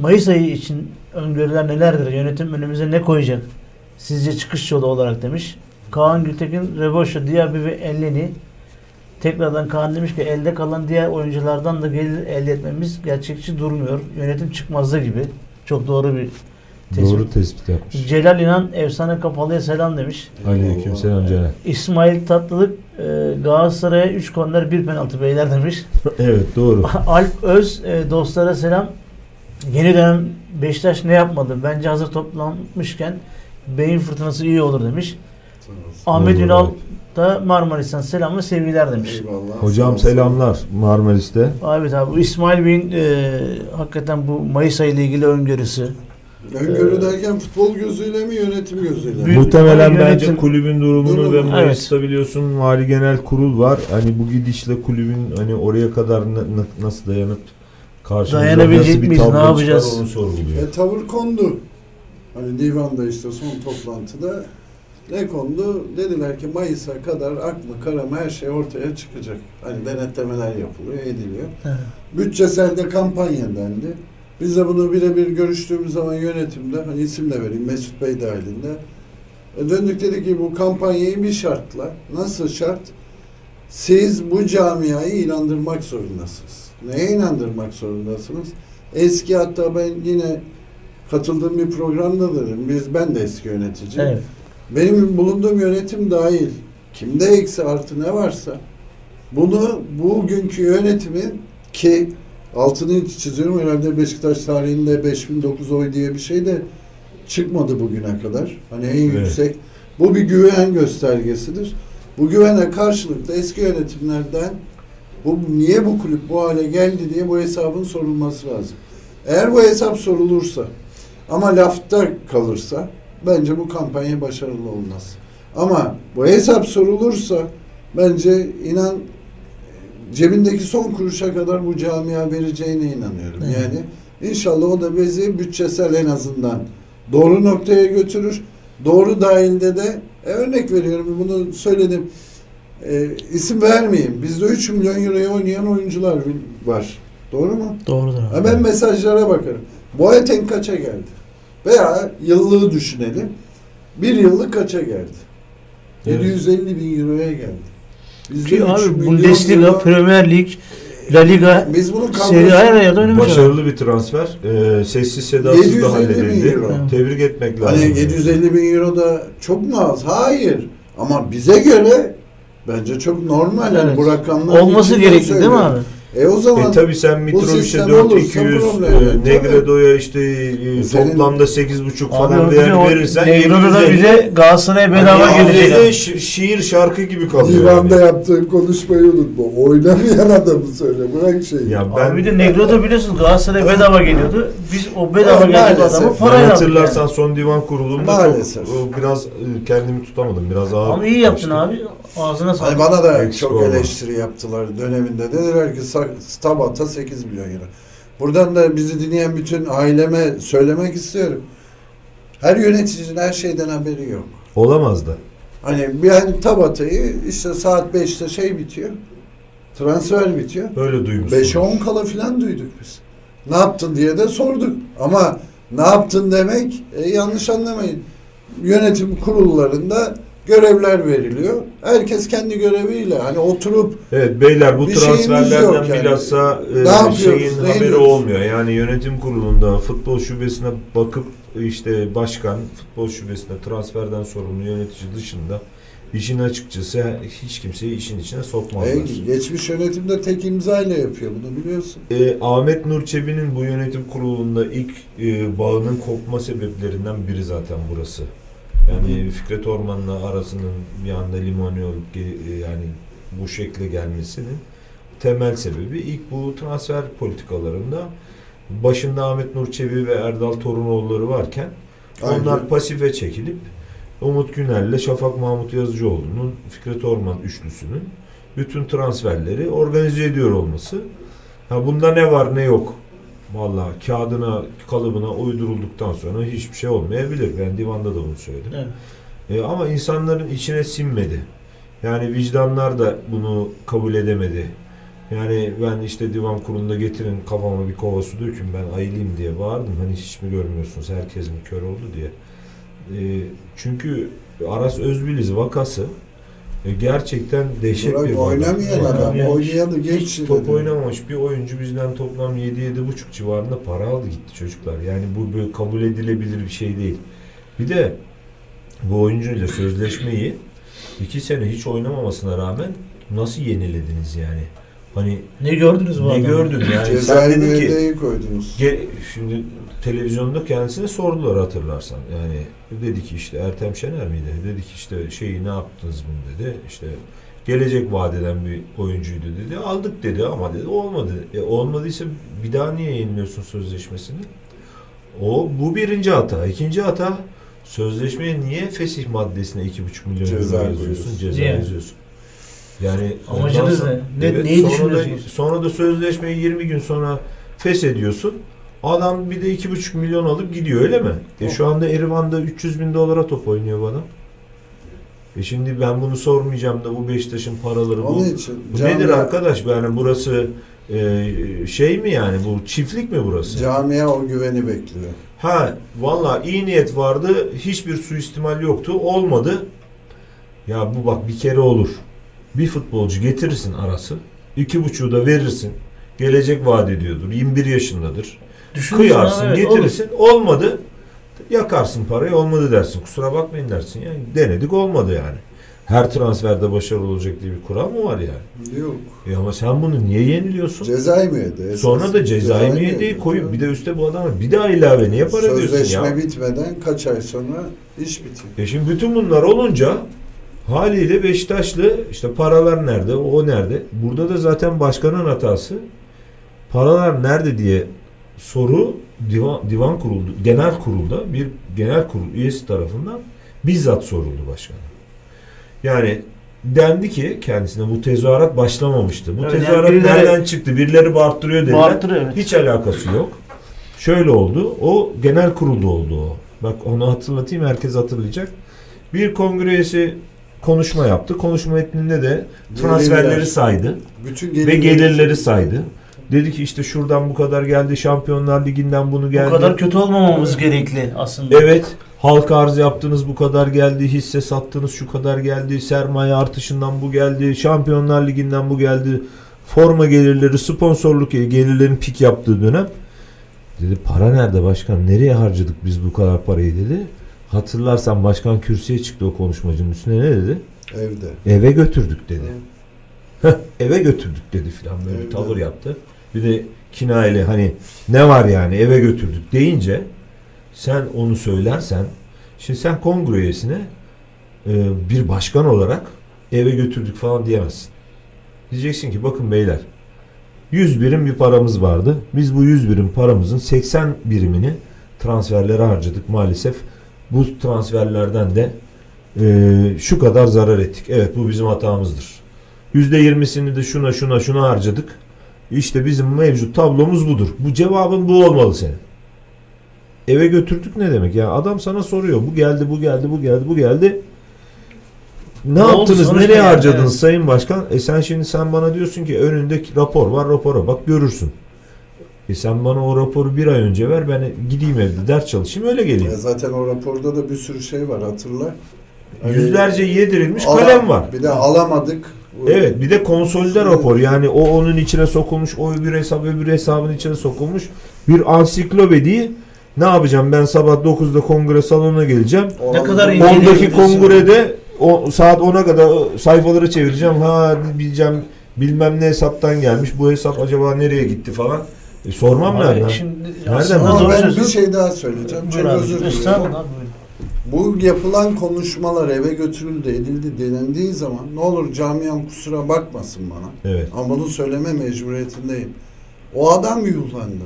Mayıs ayı için öngörüler nelerdir? Yönetim önümüze ne koyacak? Sizce çıkış yolu olarak demiş. Kaan Gültekin, Reboşo, Diaby ve Elleni. Tekrardan Kaan demiş ki elde kalan diğer oyunculardan da gelir elde etmemiz gerçekçi durmuyor. Yönetim çıkmazda gibi. Çok doğru bir tespit. Doğru tespit yapmış. Celal İnan efsane kapalıya selam demiş. Aleyküm selam Celal. İsmail Tatlılık e, Galatasaray'a 3 korner 1 penaltı beyler demiş. Evet doğru. Alp Öz e, dostlara selam. Yeni dönem Beşiktaş ne yapmadı? Bence hazır toplanmışken beyin fırtınası iyi olur demiş. Ahmet Olur, Ünal da Marmaris'ten selam ve sevgiler demiş. Eyvallah. Hocam selamlar Marmaris'te. Evet abi bu İsmail Bey'in e, hakikaten bu Mayıs ayı ile ilgili öngörüsü. Öngörü derken futbol gözüyle mi yönetim gözüyle mi? Muhtemelen Yönetim- bence kulübün durumunu Durumu. ve Mayıs'ta biliyorsun mali genel kurul var. Hani bu gidişle kulübün hani oraya kadar na- na- nasıl dayanıp karşımıza Dayanabilecek nasıl bir miyiz, ne yapacağız? çıkar onu sorguluyor. E, tavır kondu. Hani divanda işte son toplantıda ne kondu? Dediler ki Mayıs'a kadar aklı karama her şey ortaya çıkacak. Hani denetlemeler yapılıyor, ediliyor. Evet. Bütçesel de kampanya dendi. Biz de bunu birebir görüştüğümüz zaman yönetimde, hani isim de vereyim Mesut Bey dahilinde. E döndük dedik ki bu kampanyayı bir şartla. Nasıl şart? Siz bu camiayı inandırmak zorundasınız. Neye inandırmak zorundasınız? Eski hatta ben yine katıldığım bir programda dedim. Biz ben de eski yöneticiyim. Evet. Benim bulunduğum yönetim dahil kimde eksi artı ne varsa bunu bugünkü yönetimin ki altını çiziyorum herhalde Beşiktaş tarihinde 5009 oy diye bir şey de çıkmadı bugüne kadar. Hani en Evet. yüksek. Bu bir güven göstergesidir. Bu güvene karşılık da eski yönetimlerden bu niye bu kulüp bu hale geldi diye bu hesabın sorulması lazım. Eğer bu hesap sorulursa ama lafta kalırsa bence bu kampanya başarılı olmaz. Ama bu hesap sorulursa bence inan cebindeki son kuruşa kadar bu camia vereceğine inanıyorum. Evet. Yani inşallah o da bizi bütçesel en azından doğru noktaya götürür. Doğru dahilde de e, örnek veriyorum bunu söyledim. E, isim vermeyeyim. Bizde 3 milyon euroya oynayan oyuncular var. Doğru mu? Doğrudur abi. Ha, ben mesajlara bakarım. Boateng kaça geldi? Veya yıllığı düşünelim. Bir yıllık kaça geldi? Evet. 750 bin euroya geldi. Ki abi Bundesliga, Premier Lig, La Liga Biz bunun Seri her yerde oynamış adam. Başarılı bir transfer. Ee, sessiz sedasız 750 da bin halledildi. euro. Tebrik etmek lazım. Hani 750 bin euro da çok mu az? Hayır. Ama bize göre bence çok normal. Yani Evet. bu rakamlar olması gerekli değil mi abi? E o zaman E tabi sen Mitrovic'e sistem 4 olursa 200, problem e. Negredo'ya işte e, Senin- toplamda 8,5 Abi falan değer verirsen Negro'da 750 bize Galatasaray'a bedava Hani gelecek. şi- şiir şarkı gibi kalıyor. divanda yani. yaptığın konuşmayı unutma. Oynamayan adamı söyle. Bırak şeyi. Ya ben Abi bir de Negro'da biliyorsun Galatasaray'a bedava geliyordu. Biz o bedava maalesef. adamı parayla aldık. hatırlarsan yani. son divan kurulunda Maalesef. çok biraz e, kendimi tutamadım. Biraz ağır. Ama iyi yaptın abi. Ağzına sağlık. Hani bana da Eksik çok olma. eleştiri yaptılar döneminde. Dediler ki Stabat'a 8 milyon euro. Buradan da bizi dinleyen bütün aileme söylemek istiyorum. Her yöneticinin her şeyden haberi yok. Olamaz da. Hani bir hani Tabata'yı işte saat 5'te şey bitiyor. Transfer bitiyor. Öyle duymuşsunuz. 5'e 10 kala filan duyduk biz. Ne yaptın diye de sorduk. Ama ne yaptın demek e, yanlış anlamayın. Yönetim kurullarında görevler veriliyor. Herkes kendi göreviyle hani oturup Evet beyler bu Bir transferlerden yani. bilhassa e, Ne şeyin ne haberi ediyoruz? olmuyor. Yani yönetim kurulunda futbol şubesine bakıp işte başkan futbol şubesinde transferden sorumlu yönetici dışında işin açıkçası hiç kimseyi işin içine sokmazlar. e, geçmiş yönetimde tek imzayla yapıyor bunu biliyorsun. E, Ahmet Nur Çebi'nin bu yönetim kurulunda ilk e, bağının kopma sebeplerinden biri zaten burası. Yani Fikret Orman'la arasının bir anda limoni olup e, yani bu şekle gelmesinin temel sebebi ilk bu transfer politikalarında başında Ahmet Nur Çebi ve Erdal Torunoğulları varken Aynen. onlar pasife çekilip Umut Güner'le Şafak Mahmut Yazıcıoğlu'nun Fikret Orman üçlüsünün bütün transferleri organize ediyor olması. Ha bunda ne var ne yok. Vallahi kağıdına, kalıbına uydurulduktan sonra hiçbir şey olmayabilir. Ben divanda da bunu söyledim. Evet. E, ama insanların içine sinmedi. Yani vicdanlar da bunu kabul edemedi. Yani ben işte divan kurulunda getirin kafama bir kova su dökün ben ayılayım diye bağırdım. Hani hiç mi görmüyorsunuz herkes mi kör oldu diye. E, çünkü Aras Özbiliz vakası e, gerçekten dehşet Burak bir oynamayan adam, Oynamayan, oynayanı geç hiç top dedi. oynamamış bir oyuncu bizden toplam 7-7,5 civarında para aldı gitti çocuklar. Yani bu böyle kabul edilebilir bir şey değil. Bir de bu oyuncuyla sözleşmeyi iki sene hiç oynamamasına rağmen nasıl yenilediniz yani? Hani Ne gördünüz bu ne adamı? gördün yani? Ki müeyyideyi koydunuz. Ge- şimdi televizyonda kendisine sordular hatırlarsan. Yani dedi ki işte Ertem Şener miydi? Dedi ki işte şeyi ne yaptınız bunu dedi. İşte gelecek vadeden bir oyuncuydu dedi. Aldık dedi ama dedi olmadı. E, olmadıysa bir daha niye yeniliyorsun sözleşmesini? O bu birinci hata. İkinci hata sözleşmeye niye fesih maddesine 2,5 milyon Ceza euro yazıyorsun? Ceza yazıyorsun. Yani Amacınız ne? Evet, neyi sonra da- düşünüyorsunuz? sonra da sözleşmeyi 20 gün sonra feshediyorsun. Adam bir de 2,5 milyon alıp gidiyor öyle mi? E şu anda Erivan'da 300 bin dolara top oynuyor bu adam. E şimdi ben bunu sormayacağım da bu Beşiktaş'ın paraları bu. Onun için Bu camia- nedir arkadaş? Yani burası e, şey mi yani bu çiftlik mi burası? Camia o güveni bekliyor. Ha valla iyi niyet vardı. Hiçbir suistimal yoktu. Olmadı. Ya bu bak bir kere olur. Bir futbolcu getirirsin arası. iki buçuğu da verirsin. Gelecek vaat ediyordur. 21 yaşındadır. Düşünürsün Kıyarsın, evet, getirirsin. Olmadı. Yakarsın parayı. Olmadı dersin. Kusura bakmayın dersin. Yani denedik olmadı yani. Her transferde başarılı olacak diye bir kural mı var yani? Yok. E ama sen bunu niye yeniliyorsun? Cezayı mı yedi? Esas Sonra da cezai mı müeyyideyi yedi? koyup bir de üste bu adama bir daha ilave niye para ödüyorsun Sözleşme ya? bitmeden kaç ay sonra iş bitiyor. E şimdi bütün bunlar olunca haliyle Beşiktaşlı işte paralar nerede, o nerede? Burada da zaten başkanın hatası. Paralar nerede diye soru divan, divan kurulu, genel kurulda bir genel kurul üyesi tarafından bizzat soruldu başkana. Yani dendi ki kendisine bu tezahürat başlamamıştı. Bu Evet, yani tezahürat birileri- nereden çıktı? Birileri bağırttırıyor dediler. Bağırttırıyor, evet. Hiç alakası yok. Şöyle oldu. O genel kurulda oldu o. Bak onu hatırlatayım herkes hatırlayacak. Bir kongre üyesi konuşma yaptı. Konuşma metninde de transferleri saydı Bütün ve gelirleri saydı. Dedi ki işte şuradan bu kadar geldi. Şampiyonlar Ligi'nden bunu geldi. Bu kadar kötü olmamamız gerekli aslında. Evet. Halka arz yaptınız bu kadar geldi. Hisse sattınız şu kadar geldi. Sermaye artışından bu geldi. Şampiyonlar Ligi'nden bu geldi. Forma gelirleri, sponsorluk gelirlerin pik yaptığı dönem. Dedi para nerede başkan? Nereye harcadık biz bu kadar parayı dedi. Hatırlarsan başkan kürsüye çıktı o konuşmacının üstüne ne dedi? Evde. Eve götürdük dedi. Eve götürdük dedi filan böyle Evet. tavır yaptı. Bir de kinayeli hani ne var yani eve götürdük deyince sen onu söylersen şimdi sen kongre üyesine e, bir başkan olarak eve götürdük falan diyemezsin. Diyeceksin ki bakın beyler 100 birim bir paramız vardı. Biz bu 100 birim paramızın 80 birimini transferlere harcadık maalesef. Bu transferlerden de e, şu kadar zarar ettik. Evet bu bizim hatamızdır. %20'sini de şuna şuna şuna harcadık. İşte bizim mevcut tablomuz budur. Bu cevabın bu olmalı senin. eve götürdük ne demek? Yani adam sana soruyor. Bu geldi, bu geldi, bu geldi, bu geldi. Ne, Ne yaptınız? Nereye yani? harcadınız Evet. Sayın Başkan? E sen şimdi sen bana diyorsun ki önündeki rapor var, rapora bak görürsün. E sen bana o raporu bir ay önce ver ben gideyim evde ders çalışayım öyle geleyim. Ya zaten o raporda da bir sürü şey var hatırla. Hani Yüzlerce yedirilmiş ala- kalem var. Bir de alamadık. Evet bir de konsolide rapor. Yani o onun içine sokulmuş o öbür hesap öbür hesabın içine sokulmuş bir ansiklopediyi ne yapacağım? Ben sabah 9'da kongre salonuna geleceğim. Ona- kadar ona- ince- 10'daki İnceleyebilirsin. kongrede o saat 10'a kadar o sayfaları çevireceğim. Ha diyeceğim bilmem ne hesaptan gelmiş. Bu hesap acaba nereye gitti falan. E, sormam Abi nereden? Şimdi Nereden aslında ben bir şey daha söyleyeceğim. Abi. özür dilerim. Bu yapılan konuşmalar eve götürüldü, edildi denendiği zaman ne olur camiam kusura bakmasın bana. evet Ama bunu söyleme mecburiyetindeyim. O adam yuhlandı.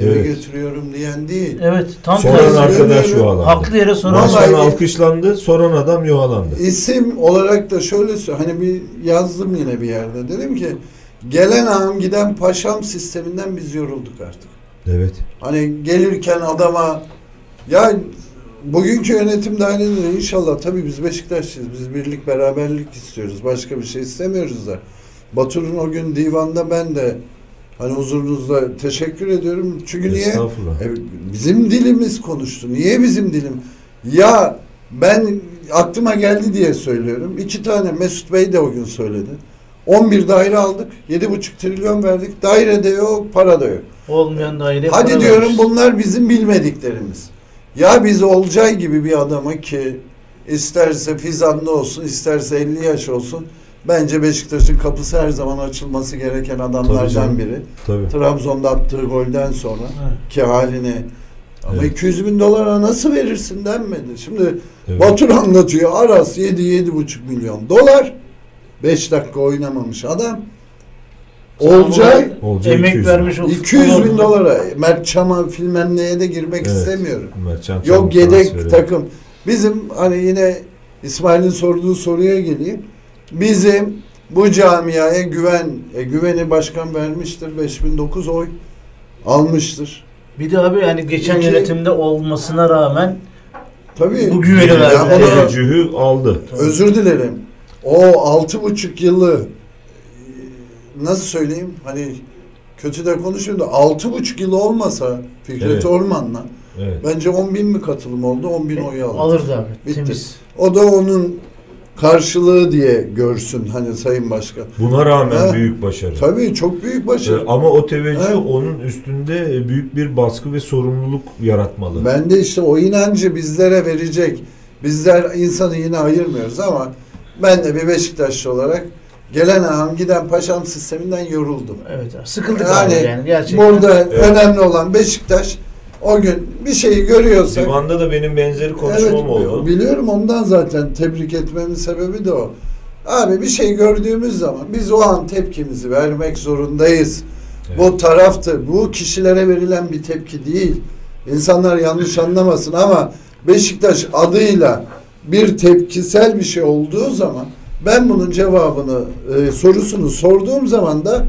Eve Evet. götürüyorum diyen değil. Evet tam soran arkadaş yuvalandı Haklı yere soran Vallahi- başkan alkışlandı soran adam yuvalandı İsim olarak da şöyle hani bir yazdım yine bir yerde. Dedim ki gelen ağam giden paşam sisteminden biz yorulduk artık. evet Hani gelirken adama ya bugünkü yönetim dahilinde inşallah tabii biz Beşiktaşlıyız. Biz birlik beraberlik istiyoruz. Başka bir şey istemiyoruz da. Batur'un o gün divanda ben de hani huzurunuzda teşekkür ediyorum. Çünkü niye? E, bizim dilimiz konuştu. Niye bizim dilim? Ya ben aklıma geldi diye söylüyorum. İki tane Mesut Bey de o gün söyledi. 11 daire aldık. 7,5 trilyon verdik. Daire de yok, para da yok. olmayan daire. Hadi para diyorum vermiş. bunlar bizim bilmediklerimiz. Ya biz Olcay gibi bir adamı ki isterse Fizanlı olsun, isterse 50 yaş olsun. Bence Beşiktaş'ın kapısı her zaman açılması gereken adamlardan biri. tabii Trabzon'da attığı golden sonra Evet. ki haline ama Evet. 200 bin dolara nasıl verirsin denmedi. Şimdi evet. Batur anlatıyor. Aras 7 7,5 milyon dolar. 5 dakika oynamamış adam. Olcay Olcay emek 200 vermiş o 200 bin dolara. Mert Çam'a filmen neye de girmek Evet. istemiyorum. Mertcan Çamlık Yok yedek transferi. takım. Bizim hani yine İsmail'in sorduğu soruya geleyim. Bizim bu camiaya güven, e, güveni başkan vermiştir. 5009 oy almıştır. Bir de abi yani geçen İki- yönetimde olmasına rağmen Tabii. Bu güveni Ya verdi. onu- Teveccühü aldı. Özür dilerim. O altı buçuk yılı nasıl söyleyeyim? Hani kötü de konuşuyorum da altı buçuk yıl olmasa Fikret Evet. Orman'la Evet. bence 10 bin mi katılım oldu? 10 bin oyu aldı. alırdı abi. Bitti. Temiz. O da onun karşılığı diye görsün hani Sayın Başkan. Buna rağmen Ha. büyük başarı. Tabii çok büyük Ee, başarı. Ama o teveccüh onun üstünde e, büyük bir baskı ve sorumluluk yaratmalı. Ben de işte o inancı bizlere verecek. Bizler insanı yine ayırmıyoruz ama ben de bir Beşiktaşlı olarak gelen ağam giden paşam sisteminden yoruldum. Evet abi. Sıkıldık Yani abi yani gerçekten. Burada Evet. önemli olan Beşiktaş o gün bir şeyi görüyorsak Divanda da benim benzeri konuşmam evet, oldu. biliyorum ondan zaten tebrik etmemin sebebi de o. Abi bir şey gördüğümüz zaman biz o an tepkimizi vermek zorundayız. Evet. Bu taraftı. Bu kişilere verilen bir tepki değil. İnsanlar yanlış anlamasın ama Beşiktaş adıyla bir tepkisel bir şey olduğu zaman ben bunun cevabını e, sorusunu sorduğum zaman da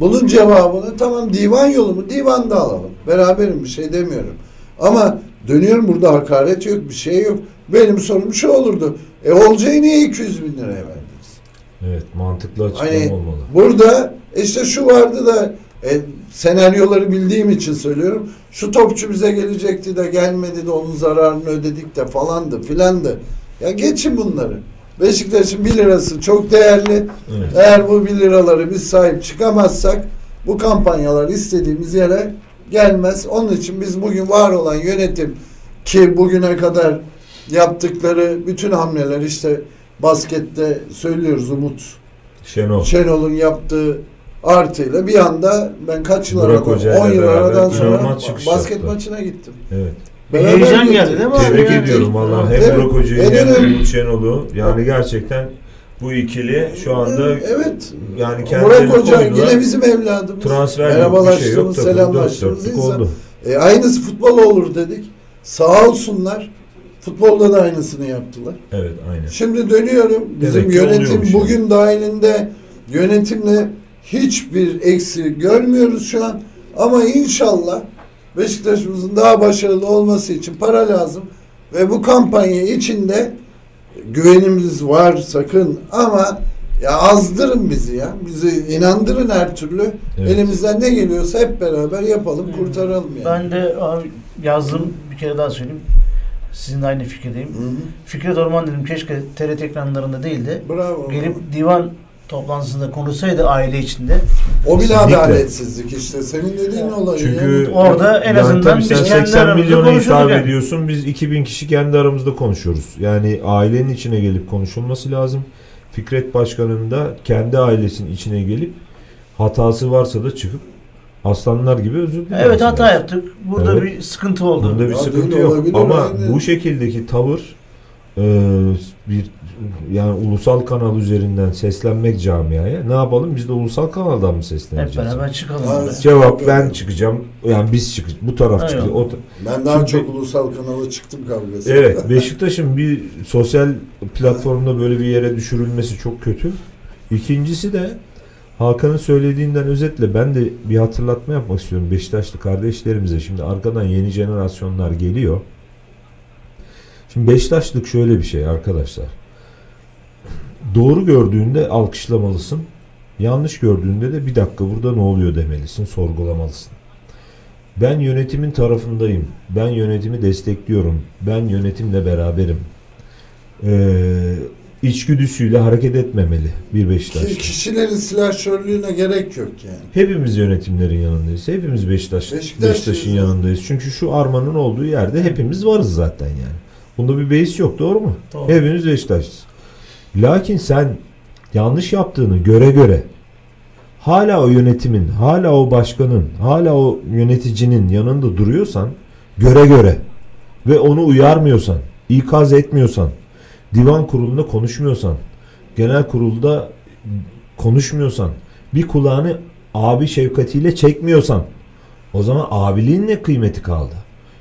bunun cevabını tamam divan yolu mu divanda alalım. Beraberim bir şey demiyorum. Ama dönüyorum burada hakaret yok bir şey yok. Benim sorum şu olurdu. E Olcay'ı niye 200 bin liraya verdiniz? Evet, mantıklı açıklama Hani olmalı. burada işte şu vardı da e, senaryoları bildiğim için söylüyorum. Şu topçu bize gelecekti de gelmedi de onun zararını ödedik de falandı filandı. Ya geçin bunları. Beşiktaş'ın 1 lirası çok değerli. Evet. Eğer bu 1 liraları biz sahip çıkamazsak bu kampanyalar istediğimiz yere gelmez. Onun için biz bugün var olan yönetim ki bugüne kadar yaptıkları bütün hamleler işte baskette söylüyoruz Umut Şenol. Şenol'un yaptığı artıyla bir anda ben kaç yıl aradan Hoca 10 ile yıl aradan sonra basket yaptılar. maçına gittim. Evet. Beraber heyecan gittik. geldi değil mi? Tebrik ya? ediyorum vallahi. Hem. Burak Hoca'yı hem Umut Şenol'u. Yani gerçekten bu ikili şu anda evet. yani Burak kendilerini Hoca koydular. yine bizim evladımız. transfer yok bir şey yok. Selamlaştığımız insan. oldu. E, aynısı futbol olur dedik. Sağ olsunlar. Futbolda da aynısını yaptılar. Evet aynen. Şimdi dönüyorum. Bizim Demek yönetim bugün dahilinde yönetimle hiçbir eksi görmüyoruz şu an. Ama inşallah Beşiktaş'ımızın daha başarılı olması için para lazım. Ve bu kampanya içinde güvenimiz var sakın ama ya azdırın bizi ya. Bizi inandırın her türlü. Evet. Elimizden ne geliyorsa hep beraber yapalım, kurtaralım yani. Ben de abi yazdım bir kere daha söyleyeyim. Sizinle aynı fikirdeyim. Hı hı. Fikret Orman dedim keşke TRT ekranlarında değil de Bravo. gelip divan toplantısında konuşsaydı aile içinde. o bile Kesinlikle. adaletsizlik işte. Senin dediğin olay. Çünkü Orada en yani azından biz sen kendi 80 aramızda milyona hitap yani. ediyorsun. Biz 2000 kişi kendi aramızda konuşuyoruz. Yani ailenin içine gelip konuşulması lazım. Fikret Başkan'ın da kendi ailesinin içine gelip hatası varsa da çıkıp aslanlar gibi özür dilemesi Evet hata lazım. yaptık. Burada Evet. bir sıkıntı oldu. Bunda bir Ya sıkıntı yok. Ama aynen. bu şekildeki tavır e, bir yani ulusal kanal üzerinden seslenmek camiaya ne yapalım biz de ulusal kanaldan mı Hep sesleneceğiz? beraber çıkalım. Evet. Cevap ben çıkacağım. Yani biz çıkacağız. Bu taraf Eyvallah. çıkacak. O ta- Ben daha Çünkü- çok ulusal kanala çıktım kavgası. Evet, Beşiktaş'ın bir sosyal platformda böyle bir yere düşürülmesi çok kötü. İkincisi de Hakan'ın söylediğinden özetle ben de bir hatırlatma yapmak istiyorum Beşiktaşlı kardeşlerimize. Şimdi arkadan yeni jenerasyonlar geliyor. Şimdi Beşiktaşlık şöyle bir şey arkadaşlar. Doğru gördüğünde alkışlamalısın. Yanlış gördüğünde de bir dakika burada ne oluyor demelisin, sorgulamalısın. Ben yönetimin tarafındayım. Ben yönetimi destekliyorum. Ben yönetimle beraberim. Ee, içgüdüsüyle hareket etmemeli bir Beşiktaşlı. Ki kişilerin silahşörlüğüne gerek yok yani. Hepimiz yönetimlerin yanındayız. Hepimiz Beşiktaş, Beşiktaş'ın yanındayız. Çünkü şu armanın olduğu yerde hepimiz varız zaten yani. Bunda bir beis yok doğru mu? Doğru. Hepimiz Beşiktaşlıyız. Lakin sen yanlış yaptığını göre göre hala o yönetimin, hala o başkanın, hala o yöneticinin yanında duruyorsan göre göre ve onu uyarmıyorsan, ikaz etmiyorsan, divan kurulunda konuşmuyorsan, genel kurulda konuşmuyorsan, bir kulağını abi şefkatiyle çekmiyorsan o zaman abiliğin ne kıymeti kaldı?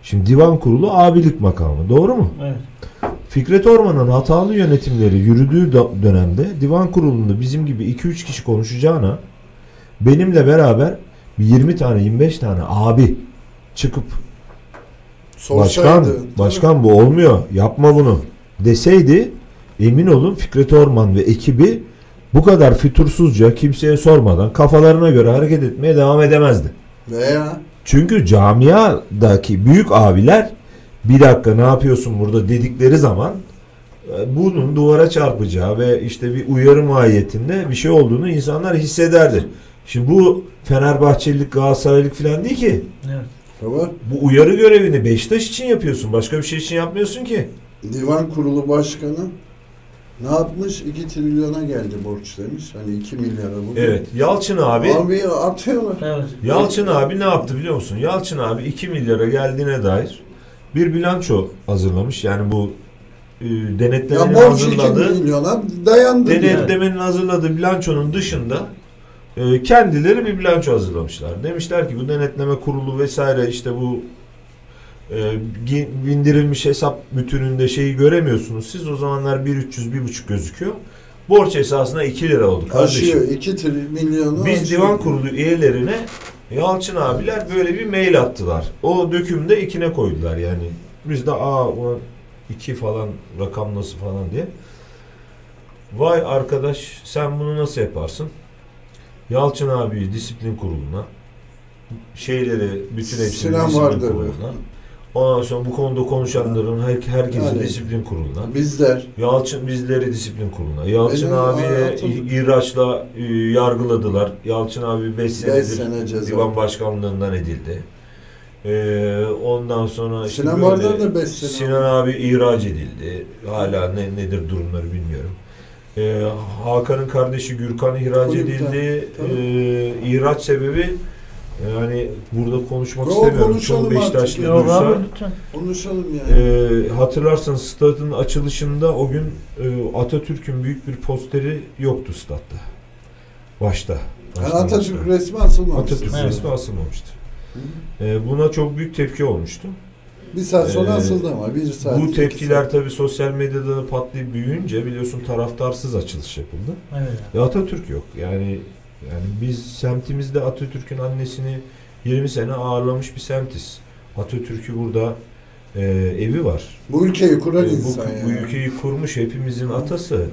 Şimdi divan kurulu abilik makamı. Doğru mu? Evet. Fikret Orman'ın hatalı yönetimleri yürüdüğü dönemde divan kurulunda bizim gibi 2-3 kişi konuşacağına benimle beraber bir 20 tane 25 tane abi çıkıp başkan Sorsaydı. başkan bu olmuyor yapma bunu deseydi emin olun Fikret Orman ve ekibi bu kadar fütursuzca kimseye sormadan kafalarına göre hareket etmeye devam edemezdi. Veya Çünkü camiadaki büyük abiler bir dakika ne yapıyorsun burada dedikleri zaman e, bunun duvara çarpacağı ve işte bir uyarı mahiyetinde bir şey olduğunu insanlar hissederdi. Şimdi bu Fenerbahçelilik, Galatasaraylık falan değil ki. Evet. baba Bu uyarı görevini Beşiktaş için yapıyorsun. Başka bir şey için yapmıyorsun ki. divan kurulu başkanı ne yapmış? 2 trilyona geldi borç demiş. Hani 2 milyara bugün. Evet. Yalçın abi Abi atıyorlar. Evet. Yalçın abi ne yaptı biliyor musun? Yalçın abi 2 milyara geldiğine dair bir bilanço hazırlamış. Yani bu e, Ya denetlemenin 2 hazırladığı dayandı. yani. denetlemenin hazırladığı bilançonun dışında e, kendileri bir bilanço hazırlamışlar. Demişler ki bu denetleme kurulu vesaire işte bu e, bindirilmiş hesap bütününde şeyi göremiyorsunuz. Siz o zamanlar 1.300 1.5 gözüküyor. Borç esasına 2 lira oldu kardeşim. Aşıyor 2 trilyonu Biz aşıyor. divan kurulu üyelerine Yalçın abiler böyle bir mail attılar. O dökümde ikine koydular yani. Biz de aa ulan iki falan rakam nasıl falan diye. Vay arkadaş sen bunu nasıl yaparsın? Yalçın abi disiplin kuruluna şeyleri bütün hepsini Sinan disiplin vardır. kuruluna. Ondan sonra bu konuda konuşanların her, herkesi Yani. disiplin kuruluna. Bizler Yalçın bizleri disiplin kuruluna. Yalçın Benim abiye İraç'la e, yargıladılar. Yalçın abi 5 5 senedir sene ceza. divan başkanlığından edildi. E, ondan sonra işte Sinan böyle Vardar da beş sene Sinan abi ihraç edildi. Hala ne nedir durumları bilmiyorum. E, Hakan'ın kardeşi Gürkan ihraç edildi. tabii. E, ihraç sebebi yani burada konuşmak Yo, istemiyorum. konuşalım Çoğu Beşiktaşlı artık. Yok duysa- abi lütfen. konuşalım yani. ee, hatırlarsanız stadın açılışında o gün e, Atatürk'ün büyük bir posteri yoktu statta. Başta. Yani Atatürk başta. resmi asılmamış. Atatürk Evet. resmi asılmamıştı. Ee, buna çok büyük tepki olmuştu. Bir saat sonra Ee, asıldı ama bir saat. Bu tepkiler tabii sosyal medyada da patlayıp büyüyünce biliyorsun taraftarsız açılış yapıldı. Evet. E, Atatürk yok. Yani yani biz semtimizde Atatürk'ün annesini 20 sene ağırlamış bir semtiz. Atatürk'ü burada e, evi var. Bu ülkeyi kuran E, bu, insan bu yani. ülkeyi kurmuş hepimizin atası.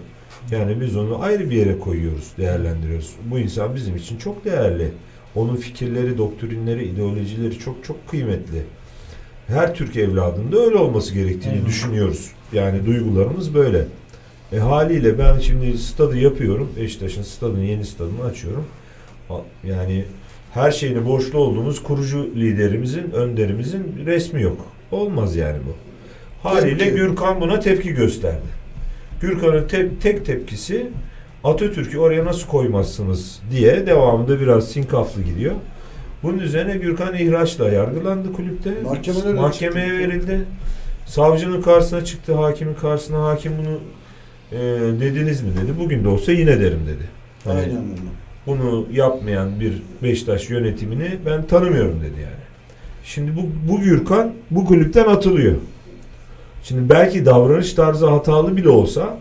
Yani biz onu ayrı bir yere koyuyoruz, değerlendiriyoruz. Bu insan bizim için çok değerli. Onun fikirleri, doktrinleri, ideolojileri çok çok kıymetli. Her Türk evladında öyle olması gerektiğini Eyvallah. düşünüyoruz. Yani duygularımız böyle. E haliyle ben şimdi stadı yapıyorum. Beşiktaş'ın stadını, yeni stadını açıyorum. Yani her şeyini borçlu olduğumuz kurucu liderimizin, önderimizin resmi yok. Olmaz yani bu. Haliyle Tepki. Gürkan buna tepki gösterdi. Gürkan'ın te- tek tepkisi Atatürk'ü oraya nasıl koymazsınız diye devamında biraz sinkaflı gidiyor. Bunun üzerine Gürkan ihraçla yargılandı kulüpte. Mahkemelere Mahkemeye çıktı. verildi. Savcının karşısına çıktı, hakimin karşısına. Hakim bunu e, dediniz mi dedi. Bugün de olsa yine derim dedi. Hani Aynen öyle. bunu yapmayan bir Beşiktaş yönetimini ben tanımıyorum dedi yani. Şimdi bu, bu Gürkan bu kulüpten atılıyor. Şimdi belki davranış tarzı hatalı bile olsa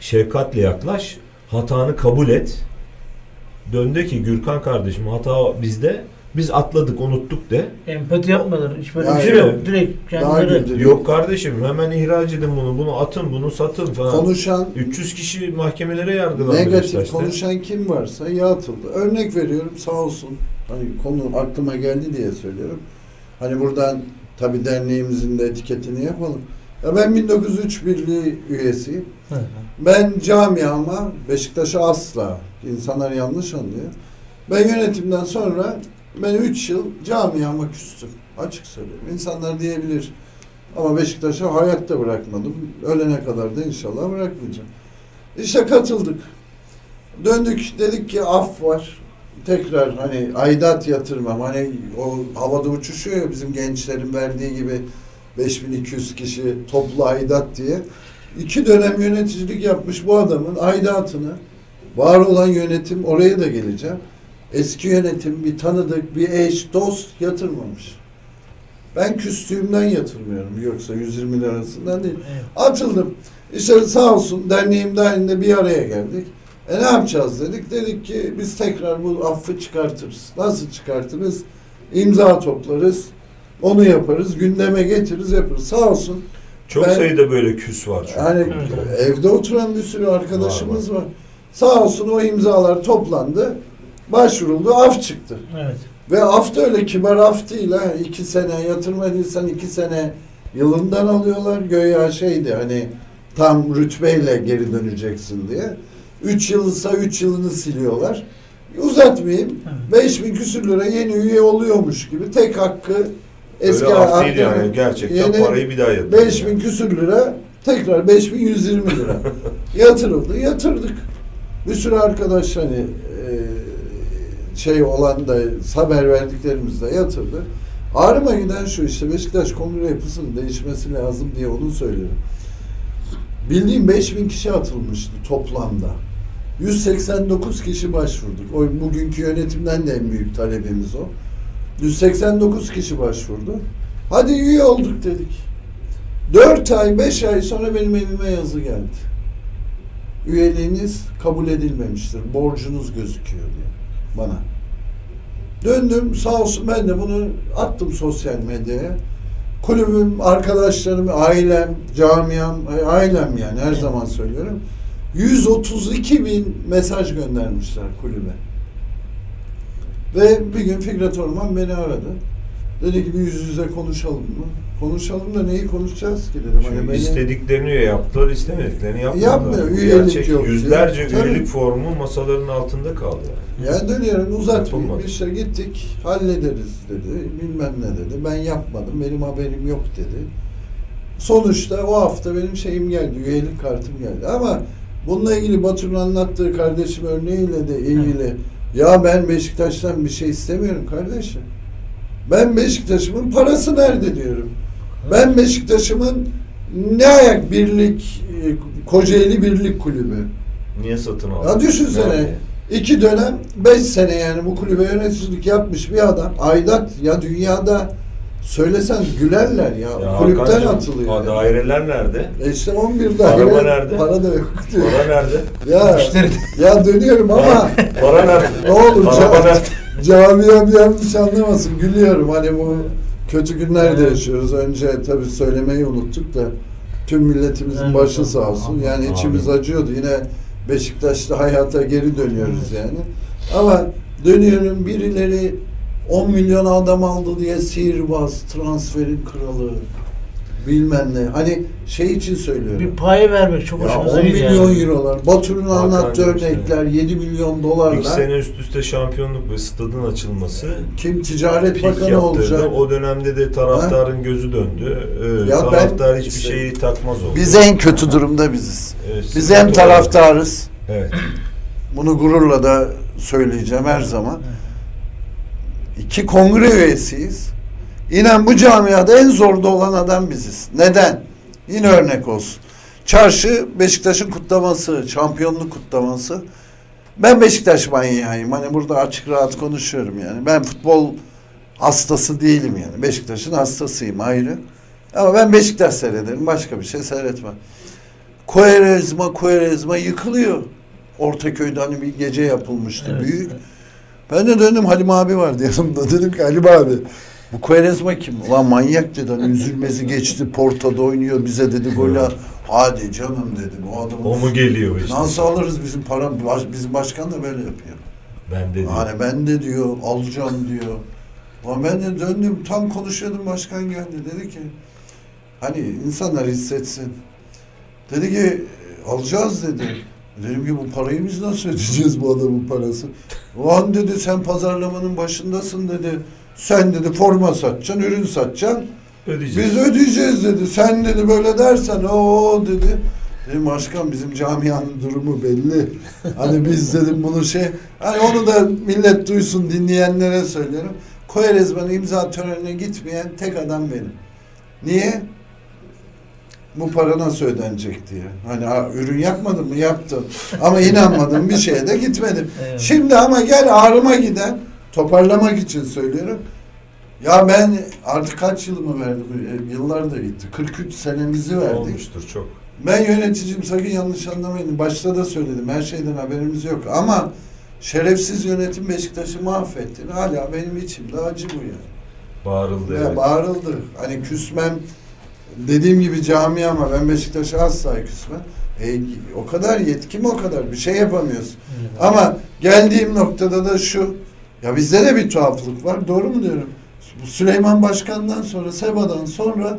şefkatle yaklaş, hatanı kabul et. Döndü ki Gürkan kardeşim hata bizde. Biz atladık, unuttuk de. Empati yapmadılar. Hiç böyle bir şey yok. Direkt Daha kendileri. Yok kardeşim hemen ihraç edin bunu, bunu atın, bunu satın falan. Konuşan 300 kişi mahkemelere yargılandı negatif Beşiktaş'ta. konuşan kim varsa ya atıldı. Örnek veriyorum sağ olsun. Hani konu aklıma geldi diye söylüyorum. Hani buradan tabi derneğimizin de etiketini yapalım. Ya ben 1903 Birliği üyesiyim. Hı hı. Ben camiama Beşiktaş'a asla insanlar yanlış anlıyor. Ben yönetimden sonra ben 3 yıl camiama küstüm. Açık söylüyorum. İnsanlar diyebilir ama Beşiktaş'a hayatta bırakmadım. Ölene kadar da inşallah bırakmayacağım. İşte katıldık. Döndük dedik ki af var. Tekrar hani aidat yatırmam. Hani o havada uçuşuyor ya bizim gençlerin verdiği gibi 5200 kişi toplu aidat diye. İki dönem yöneticilik yapmış bu adamın aidatını var olan yönetim oraya da geleceğim. Eski yönetim bir tanıdık, bir eş, dost yatırmamış. Ben küstüğümden yatırmıyorum. Yoksa 120 lirasından değil. Evet. Atıldım. İşte sağ olsun derneğim dahilinde bir araya geldik. E ne yapacağız dedik. Dedik ki biz tekrar bu affı çıkartırız. Nasıl çıkartırız? İmza toplarız. Onu yaparız. Gündeme getiririz yaparız. Sağ olsun. Çok Ben- sayıda böyle küs var çünkü. Yani Evet. evde oturan bir sürü arkadaşımız var. Sağ olsun o imzalar toplandı. Başvuruldu. Af çıktı. Evet. Ve af da öyle kibar af değil ha. İki sene yatırmadıysan iki sene yılından alıyorlar. Göya şeydi hani tam rütbeyle geri döneceksin diye. Üç yılsa üç yılını siliyorlar. Uzatmayayım. Evet. Beş bin küsür lira yeni üye oluyormuş gibi tek hakkı eski Öyle af değil yani. Gerçekten yeni parayı bir daha yatırıyor. 5000 küsür lira tekrar 5120 lira yatırıldı. Yatırdık. Bir sürü arkadaş hani şey olan da haber verdiklerimiz de yatırdı. Ağrıma giden şu işte Beşiktaş kongre yapısının değişmesi lazım diye onu söylüyorum. Bildiğim 5000 kişi atılmıştı toplamda. 189 kişi başvurduk. O bugünkü yönetimden de en büyük talebimiz o. 189 kişi başvurdu. Hadi üye olduk dedik. 4 ay 5 ay sonra benim evime yazı geldi. Üyeliğiniz kabul edilmemiştir. Borcunuz gözüküyor diye bana. Döndüm sağ olsun ben de bunu attım sosyal medyaya. Kulübüm, arkadaşlarım, ailem, camiam, ailem yani her zaman söylüyorum. 132 bin mesaj göndermişler kulübe. Ve bir gün Fikret Orman beni aradı. Dedi ki bir yüz yüze konuşalım mı? Konuşalım da neyi konuşacağız ki dedim. Çünkü Hani beni- istediklerini yaptılar, istemediklerini yapmadılar. Yapmıyor, üyelik Gerçek yok. Yüzlerce Tabii. üyelik formu masaların altında kaldı. Yani. Ya dönüyorum uzatmayayım. Yapılmadı. İşte gittik hallederiz dedi. Bilmem ne dedi. Ben yapmadım. Benim haberim yok dedi. Sonuçta o hafta benim şeyim geldi. Üyelik kartım geldi. Ama bununla ilgili Batur'un anlattığı kardeşim örneğiyle de ilgili ya ben Beşiktaş'tan bir şey istemiyorum kardeşim. Ben Beşiktaş'ımın parası nerede diyorum. Ben Beşiktaş'ımın ne ayak birlik e, Kocaeli Birlik Kulübü. Niye satın aldın? Ya düşünsene. Yani. İki dönem, beş sene yani bu kulübe yöneticilik yapmış bir adam. Aidat ya dünyada söylesen gülerler ya. Ya Kulüpten Hakan'cığım, atılıyor. yani. Daireler nerede? E işte 11 daire. Araba nerede? Para da yok diyor. Para nerede? Ya, ya dönüyorum ama Para nerede? ne olur nerede? Camiam yanlış anlamasın. Gülüyorum. Hani bu kötü günlerde yaşıyoruz. Önce tabii söylemeyi unuttuk da tüm milletimizin Evet, başı sağ olsun. Yani içimiz acıyordu. Yine Beşiktaş'ta hayata geri dönüyoruz yani. Ama dönüyorum birileri 10 milyon adam aldı diye sihirbaz, transferin kralı bilmem ne. Hani şey için söylüyorum. Bir payı vermek çok Ya hoşumuza 10 gidiyor. milyon yani. eurolar. Batur'un anlattığı örnekler 7 milyon İki dolarlar. sene üst üste şampiyonluk ve stadın açılması Kim ticaret pik bakanı olacak? O dönemde de taraftarın gözü döndü. Ee, Ya ben- taraftar hiçbir işte- şeyi takmaz oldu. Biz en kötü durumda biziz. Evet, Biz hem taraftarız. Evet. Bunu gururla da söyleyeceğim her zaman. İki kongre üyesiyiz. İnan bu camiada en zorda olan adam biziz. Neden? Yine örnek olsun. Çarşı Beşiktaş'ın kutlaması, şampiyonluk kutlaması. Ben Beşiktaş manyağıyım. Hani burada açık rahat konuşuyorum yani. Ben futbol hastası değilim yani. Beşiktaş'ın hastasıyım ayrı. Ama ben Beşiktaş seyrederim. Başka bir şey seyretmem. Koerezma, Koerezma yıkılıyor. Ortaköy'de hani bir gece yapılmıştı Evet, büyük. evet. Ben de döndüm Halim abi vardı yanımda. Dedim ki Halim abi bu Koerezma kim? Ulan manyak dedi. Hani üzülmesi geçti. Porto'da oynuyor bize dedi golü. at. Hadi canım dedi. Bu adamı O mu geliyor işte? nasıl alırız bizim para? Baş- Bizim başkan da böyle yapıyor. Ben de diyor. Hani ben de diyor alacağım diyor. Ama ben de döndüm tam konuşuyordum başkan geldi dedi ki hani insanlar hissetsin. Dedi ki alacağız dedi. Dedim ki bu parayı biz nasıl ödeyeceğiz bu adamın parası? Ulan dedi sen pazarlamanın başındasın dedi. Sen dedi forma satacaksın, ürün satacaksın. Ödeyeceğiz. Biz ödeyeceğiz dedi. Sen dedi böyle dersen o dedi. Dedim başkan bizim camianın durumu belli. Hani biz dedim bunu şey hani onu da millet duysun dinleyenlere söylüyorum. Koyerezman'ın imza törenine gitmeyen tek adam benim. Niye? Bu para nasıl ödenecek diye. Hani ha, ürün yapmadım mı? Yaptım. Ama inanmadım bir şeye de gitmedim. Evet. Şimdi ama gel ağrıma giden toparlamak için söylüyorum. Ya ben artık kaç yılımı verdim? E, Yıllar da gitti. 43 senemizi verdik. Olmuştur çok. Ben yöneticim sakın yanlış anlamayın. Başta da söyledim. Her şeyden haberimiz yok. Ama şerefsiz yönetim Beşiktaş'ı mahvetti. Hala benim içimde acı bu yani. Bağırıldı Ya evet. bağırıldı. Hani küsmem dediğim gibi cami ama ben Beşiktaş'a asla küsmem. E, o kadar yetkim o kadar. Bir şey yapamıyorsun. Evet. Ama geldiğim noktada da şu. Ya bizde de bir tuhaflık var. Doğru mu diyorum? Bu Süleyman Başkan'dan sonra, Seba'dan sonra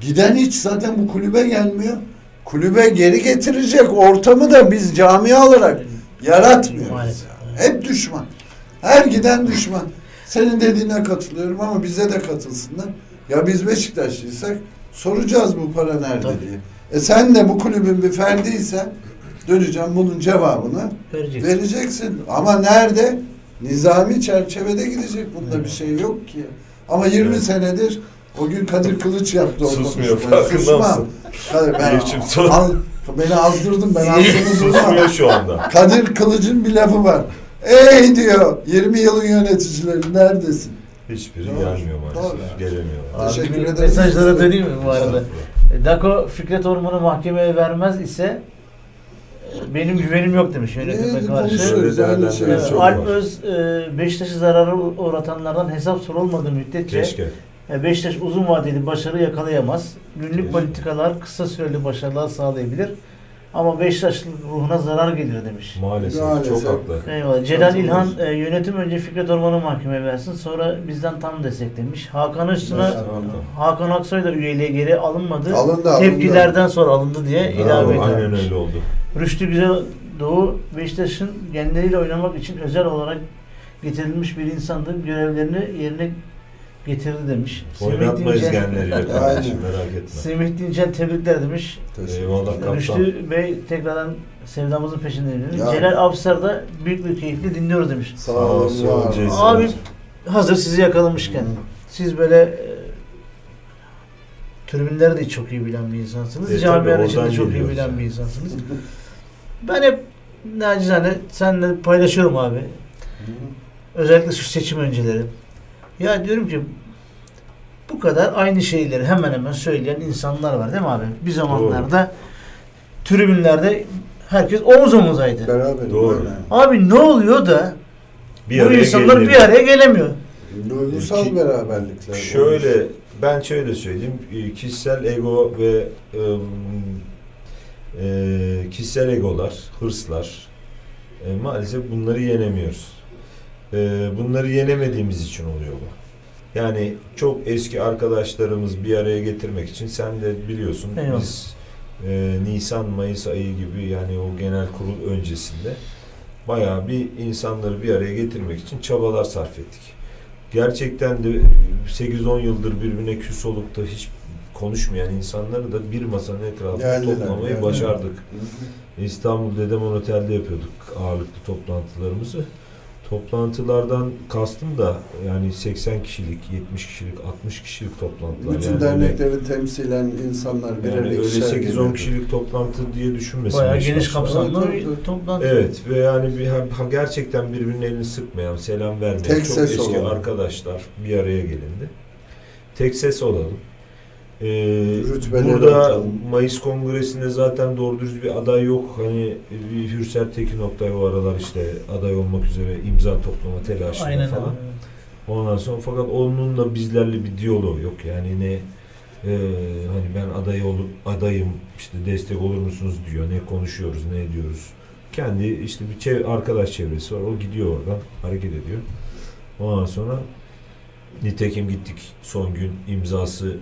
giden hiç zaten bu kulübe gelmiyor. Kulübe geri getirecek ortamı da biz camia olarak yaratmıyoruz. Hep düşman. Her giden düşman. Senin dediğine katılıyorum ama bize de katılsınlar. Ya biz Beşiktaşlıysak soracağız bu para nerede Tabii. diye. E sen de bu kulübün bir ferdiysen döneceğim bunun cevabını Vereceksin. vereceksin. Ama nerede? Nizami çerçevede gidecek. Bunda bir şey yok ki. Ama 20 Evet. senedir o gün Kadir Kılıç yaptı o Susmuyor, farkında mısın? Kadir, ben, al- beni azdırdın ben azdırdım. Susmuyor şu anda. Kadir Kılıç'ın bir lafı var. Ey diyor 20 yılın yöneticileri neredesin? Hiçbiri Doğru. gelmiyor maalesef. Gelemiyor. Teşekkür ederim. Mesajlara döneyim mi bu arada? E, Dako Fikret Orman'ı mahkemeye vermez ise benim güvenim yok demiş yönetime Ne karşı. aynı şey. Alp. Öz e, Beşiktaş'ı zarara uğratanlardan hesap sorulmadığı müddetçe Keşke. e, Beşiktaş uzun vadeli başarı yakalayamaz. Günlük Keşke. politikalar kısa süreli başarılar sağlayabilir. Ama Beşiktaş ruhuna zarar gelir demiş. Maalesef. Maalesef. Çok haklı. Eyvallah. Celal İlhan e, yönetim önce Fikret Orman'ı mahkemeye versin sonra bizden tam desteklemiş. Hakan Öztürk'e Başarılı. Hakan Aksoy da üyeliğe geri alınmadı. Alındı, alındı. Tepkilerden sonra alındı diye ilave Bravo, Aynen öyle oldu. Rüştü Güzel Doğu Beşiktaş'ın genleriyle oynamak için özel olarak getirilmiş bir insandı. Görevlerini yerine getirdi demiş. Oynatmayız Dincel- genleriyle Aynen. kardeşim merak etme. Semih Dincel tebrikler demiş. Teşekkür Eyvallah kaptan. Rüştü Bey tekrardan sevdamızın peşinde. Ya. Celal Avsar da büyük bir keyifle dinliyoruz demiş. Sağ Sağ olun. var olun. Abi hazır sizi yakalamışken Hı. siz böyle e, tribünleri de çok iyi bilen bir insansınız. E, Camianın içinde çok iyi bilen yani. bir insansınız. Ben hep nacizane seninle paylaşıyorum abi. Özellikle şu seçim önceleri. Ya diyorum ki bu kadar aynı şeyleri hemen hemen söyleyen insanlar var değil mi abi? Bir zamanlarda tribünlerde herkes omuz omuzaydı. Beraber. Doğru. Abi ne oluyor da Bir Bu insanlar gelemiyor. bir araya gelemiyor. Duygusal beraberlikler. Şöyle ben şöyle söyleyeyim e, kişisel ego ve ım, e, kişisel egolar, hırslar e, maalesef bunları yenemiyoruz. E, bunları yenemediğimiz için oluyor bu. Yani çok eski arkadaşlarımız bir araya getirmek için sen de biliyorsun Eyvallah. biz e, Nisan Mayıs ayı gibi yani o genel kurul öncesinde bayağı bir insanları bir araya getirmek için çabalar sarf ettik. Gerçekten de 8-10 yıldır birbirine küs olup da hiç konuşmayan insanları da bir masanın etrafında Geldiler, toplamayı geldiler. başardık. İstanbul Dedemon Otel'de yapıyorduk ağırlıklı toplantılarımızı. Toplantılardan kastım da yani 80 kişilik, 70 kişilik, 60 kişilik toplantılar. Bütün yani öyle- dernekleri temsilen insanlar birer yani öyle ikişer 8-10 geliyordu. kişilik toplantı diye düşünmesin. Bayağı geniş kapsamlı Evet, bir toplantı. Evet ve yani bir, ha- gerçekten birbirinin elini sıkmayan, selam vermeyen Tek çok ses eski olalım. arkadaşlar bir araya gelindi. Tek ses olalım. Ee, Rütbeleri burada atalım. Mayıs Kongresi'nde zaten doğru düz bir aday yok. Hani bir Hürser Tekin Oktay o aralar işte aday olmak üzere imza toplama telaşında Aynen falan. öyle. Ondan sonra fakat onun da bizlerle bir diyaloğu yok. Yani ne e, hani ben aday ol, adayım işte destek olur musunuz diyor. Ne konuşuyoruz, ne ediyoruz. Kendi işte bir çev- arkadaş çevresi var. O gidiyor oradan hareket ediyor. Ondan sonra nitekim gittik son gün imzası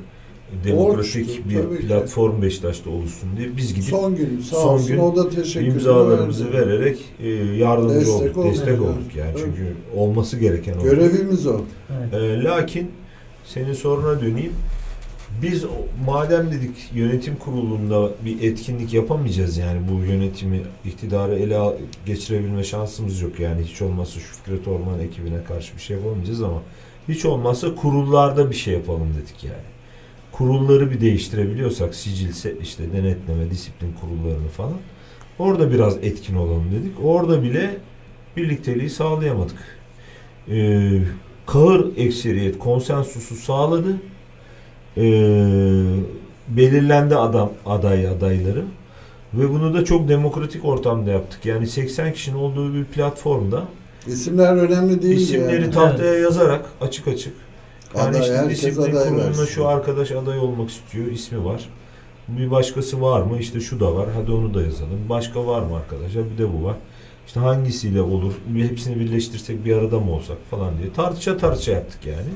demokratik Olmuştu, bir tabii ki. platform Beşiktaş'ta oluşsun diye biz gidip Son gün sağ Son olsun gün o da teşekkür imzalarımızı verdi. vererek e, yardımcı Destek olduk, olduk. destek olduk yani Evet. çünkü olması gereken o. Görevimiz o. Evet. E, lakin senin soruna döneyim. Biz madem dedik yönetim kurulunda bir etkinlik yapamayacağız yani bu yönetimi iktidarı ele geçirebilme şansımız yok yani hiç olmazsa şu Fikret Orman ekibine karşı bir şey yapamayacağız ama hiç olmazsa kurullarda bir şey yapalım dedik yani. Kurulları bir değiştirebiliyorsak sicilse işte denetleme, disiplin kurullarını falan orada biraz etkin olalım dedik. Orada bile birlikteliği sağlayamadık. Ee, kahır ekseriyet konsensusu sağladı. Ee, belirlendi adam aday adayları ve bunu da çok demokratik ortamda yaptık. Yani 80 kişinin olduğu bir platformda İsimler önemli değil isimleri yani. tahtaya yazarak açık açık yani Aday, işte herkes disiplin kuruluna şu arkadaş aday olmak istiyor, ismi var. Bir başkası var mı? İşte şu da var. Hadi onu da yazalım. Başka var mı arkadaşlar? Bir de bu var. İşte hangisiyle olur? Bir hepsini birleştirsek bir arada mı olsak falan diye tartışa tartışa yaptık yani.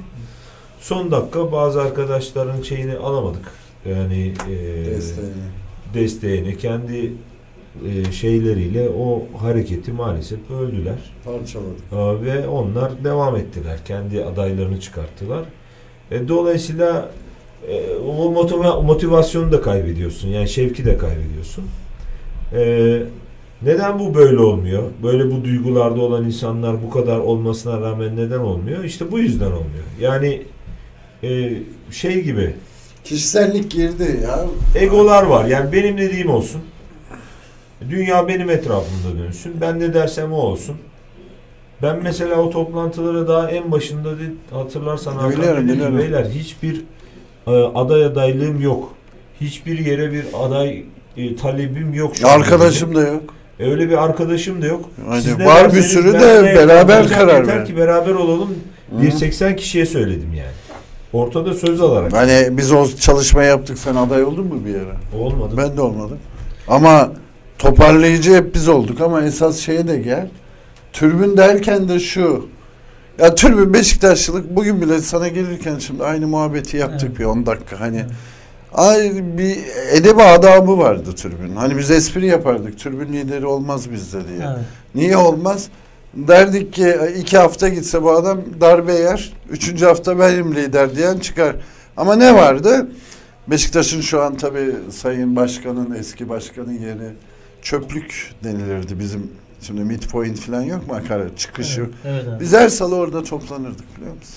Son dakika bazı arkadaşların şeyini alamadık. Yani e, Desteğini. desteğini kendi e, şeyleriyle o hareketi maalesef öldüler. Parçaladık. Aa, ve onlar devam ettiler. Kendi adaylarını çıkarttılar. E, dolayısıyla e, o motiva- motivasyonu da kaybediyorsun. Yani şevki de kaybediyorsun. E, neden bu böyle olmuyor? Böyle bu duygularda olan insanlar bu kadar olmasına rağmen neden olmuyor? İşte bu yüzden olmuyor. Yani e, şey gibi Kişisellik girdi ya. egolar var. Yani benim dediğim olsun. Dünya benim etrafımda dönsün. Ben ne dersem o olsun. Ben mesela o toplantılara daha en başında de, hatırlarsan Biliyorum, biliyorum. beyler hiçbir e, aday adaylığım yok. Hiçbir yere bir aday e, talebim yok. şu Arkadaşım da yok. dedi. Öyle bir arkadaşım da yok. Siz ne Var bir sürü de beraber karar yeter ver. ki beraber olalım. Hı. Bir 80 kişiye söyledim yani. Ortada söz alarak. Hani biz o çalışma yaptık sen aday oldun mu bir yere? Olmadı. Ben de olmadım. Ama toparlayıcı hep biz olduk ama esas şeye de gel. Türbün derken de şu. Ya türbün Beşiktaşlılık bugün bile sana gelirken şimdi aynı muhabbeti yaptık Evet. bir 10 dakika. Hani Evet. ay bir edebi adabı vardı türbün. Hani biz espri yapardık. Türbün lideri olmaz bizde diye. Evet. Niye olmaz? Derdik ki iki hafta gitse bu adam darbe yer. Üçüncü hafta benim lider diyen çıkar. Ama ne vardı? Beşiktaş'ın şu an tabii Sayın Başkan'ın, eski başkanın yeri çöplük denilirdi bizim. Şimdi midpoint falan yok mu hakaret çıkışı? Evet, evet abi. Biz her salı orada toplanırdık biliyor musun?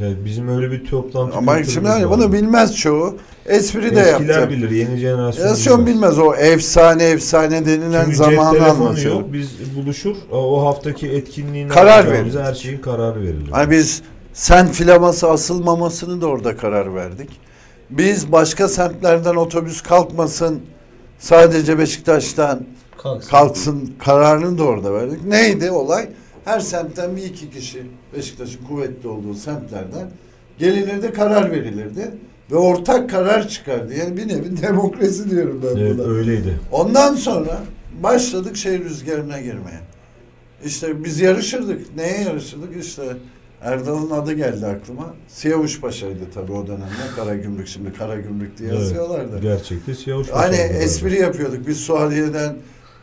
Evet, bizim öyle bir toplantı Ama şimdi hani bunu bilmez çoğu. Espri de Eskiler yaptı. bilir, yeni jenerasyon Jenerasyon bilmez o efsane efsane denilen Çünkü zamanı anlatıyor. yok, biz buluşur, o haftaki etkinliğin Karar veririz. her şeyin kararı verilir. Hani biz sen filaması asılmamasını da orada karar verdik. Biz başka semtlerden otobüs kalkmasın sadece Beşiktaş'tan Kalksın. kalksın kararını da orada verdik. Neydi olay? her semtten bir iki kişi Beşiktaş'ın kuvvetli olduğu semtlerden gelinirdi karar verilirdi ve ortak karar çıkardı. Yani bir nevi demokrasi diyorum ben Evet, buna. öyleydi. Ondan sonra başladık şey rüzgarına girmeye. İşte biz yarışırdık. Neye yarışırdık? İşte Erdal'ın adı geldi aklıma. Siyavuş Paşa'ydı tabii o dönemde. Karagümrük şimdi Karagümrük diye Evet. yazıyorlardı. Gerçekte siyah uç Hani espri yapıyorduk. Biz Suadiye'den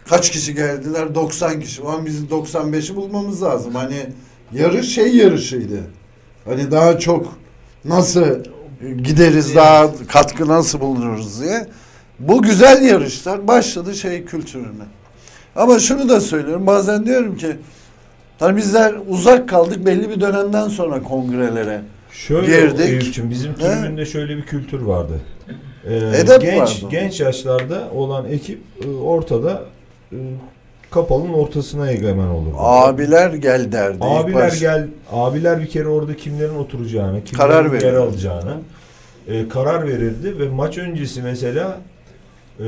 kaç kişi geldiler? 90 kişi. Ama bizim 95'i bulmamız lazım. Hani yarış şey yarışıydı. Hani daha çok nasıl gideriz daha katkı nasıl bulunuruz diye. Bu güzel yarışlar başladı şey kültürüne. Ama şunu da söylüyorum. Bazen diyorum ki hani bizler uzak kaldık belli bir dönemden sonra kongrelere. Şöyle girdik. Eyüp'cüğüm, bizim tribünde şöyle bir kültür vardı. Ee, Edep genç vardı. genç yaşlarda olan ekip e, ortada e, kapalının ortasına egemen olur. Abiler gel derdi. Abiler gel, abiler bir kere orada kimlerin oturacağını, kimlerin Karar yer verirdi. alacağını e, karar verirdi ve maç öncesi mesela e,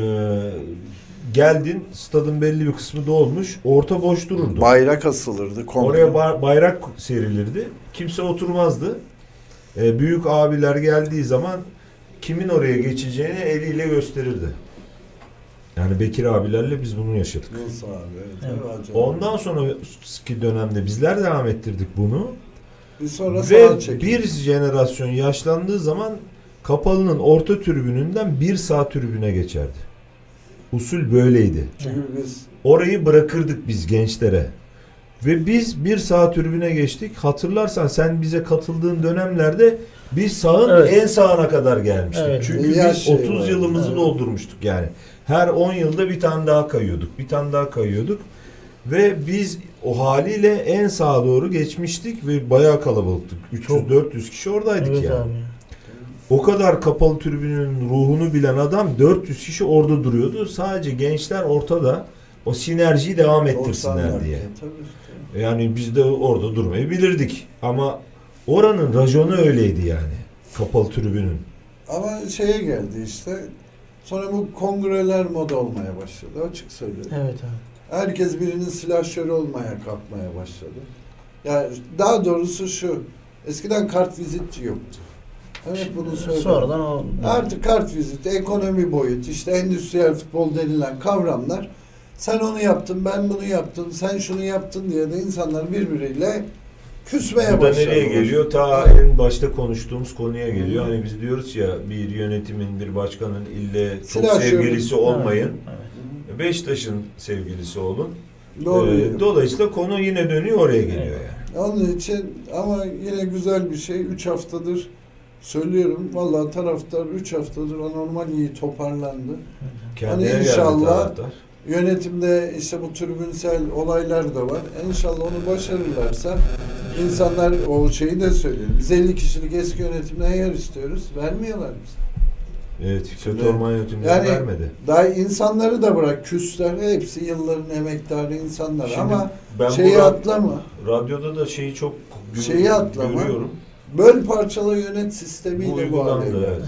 geldin stadın belli bir kısmı dolmuş, orta boş dururdu. Bayrak asılırdı. kongre. Oraya ba- bayrak serilirdi. Kimse oturmazdı. E, büyük abiler geldiği zaman kimin oraya geçeceğini eliyle gösterirdi. Yani Bekir abilerle biz bunu yaşadık. Nasıl abi? Evet. Ondan sonraki dönemde bizler devam ettirdik bunu. bir sonra Ve bir jenerasyon yaşlandığı zaman kapalının orta tribününden bir sağ tribüne geçerdi. Usul böyleydi. Çünkü biz Orayı bırakırdık biz gençlere. Ve biz bir sağ tribüne geçtik. Hatırlarsan sen bize katıldığın dönemlerde biz sağın Evet. en sağına kadar gelmiştik. Evet. Çünkü İyi biz şey 30 var. yılımızı Evet. doldurmuştuk yani. Her 10 yılda bir tane daha kayıyorduk. Bir tane daha kayıyorduk. Ve biz o haliyle en sağa doğru geçmiştik ve bayağı kalabalıktık. 300-400 kişi oradaydık Evet yani. abi. O kadar kapalı tribünün ruhunu bilen adam 400 kişi orada duruyordu. Sadece gençler ortada o sinerjiyi devam ettirsinler 90'lar diye. Tabii, tabii. Yani biz de orada durmayı bilirdik. Ama oranın raconu öyleydi yani. Kapalı tribünün. Ama şeye geldi işte. Sonra bu kongreler moda olmaya başladı. Açık söylüyorum. Evet abi. Herkes birinin silahşörü olmaya kalkmaya başladı. Yani daha doğrusu şu. Eskiden kart vizit yoktu. Evet bunu söyledim. Sonradan o Artık kart viziti, ekonomi boyut, işte endüstriyel futbol denilen kavramlar. Sen onu yaptın, ben bunu yaptım, sen şunu yaptın diye de insanlar birbiriyle küsmeye Bu da başladı. nereye geliyor? Ta Evet. en başta konuştuğumuz konuya geliyor. Hani biz diyoruz ya bir yönetimin, bir başkanın ille çok Silah sevgilisi şöyle- olmayın. Evet. Beşiktaş'ın sevgilisi olun. Doğru. Ee, dolayısıyla konu yine dönüyor oraya geliyor yani. Onun için ama yine güzel bir şey. Üç haftadır söylüyorum. Vallahi taraftar üç haftadır anormal iyi toparlandı. Kendine Hani inşallah-. Yönetimde işte bu tribünsel olaylar da var. İnşallah onu başarırlarsa insanlar o şeyi de söyleyelim. Biz 50 kişilik eski yönetimden yer istiyoruz. Vermiyorlar bize. Evet, Şimdi- Orman yönetimleri Yani- vermedi. Daha insanları da bırak küsler hepsi yılların emektarı insanlar Şimdi ama şeyi bu atlama. radyoda da şeyi çok gö- Şeyi atlama. görüyorum. Böl parçala yönet sistemiyle Bu hale geldi. evet.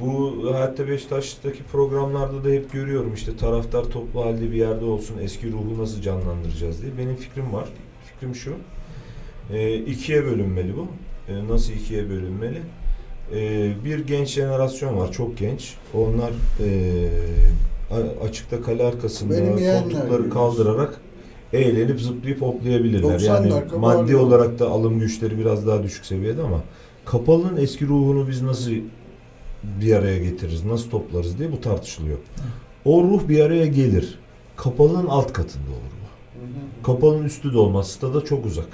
Bu hatta Beşiktaş'taki programlarda da hep görüyorum işte taraftar toplu halde bir yerde olsun eski ruhu nasıl canlandıracağız diye. Benim fikrim var. Fikrim şu. E, ikiye bölünmeli bu. E, nasıl ikiye bölünmeli? E, bir genç jenerasyon var. Çok genç. Onlar e, açıkta kale arkasında Benim koltukları kaldırarak eğlenip zıplayıp hoplayabilirler. 90 Yani dakika maddi bağırıyor. olarak da alım güçleri biraz daha düşük seviyede ama kapalının eski ruhunu biz nasıl bir araya getiririz, nasıl toplarız diye bu tartışılıyor. O ruh bir araya gelir. Kapalının alt katında olur bu. Kapalının üstü de olmaz. Stada çok uzak.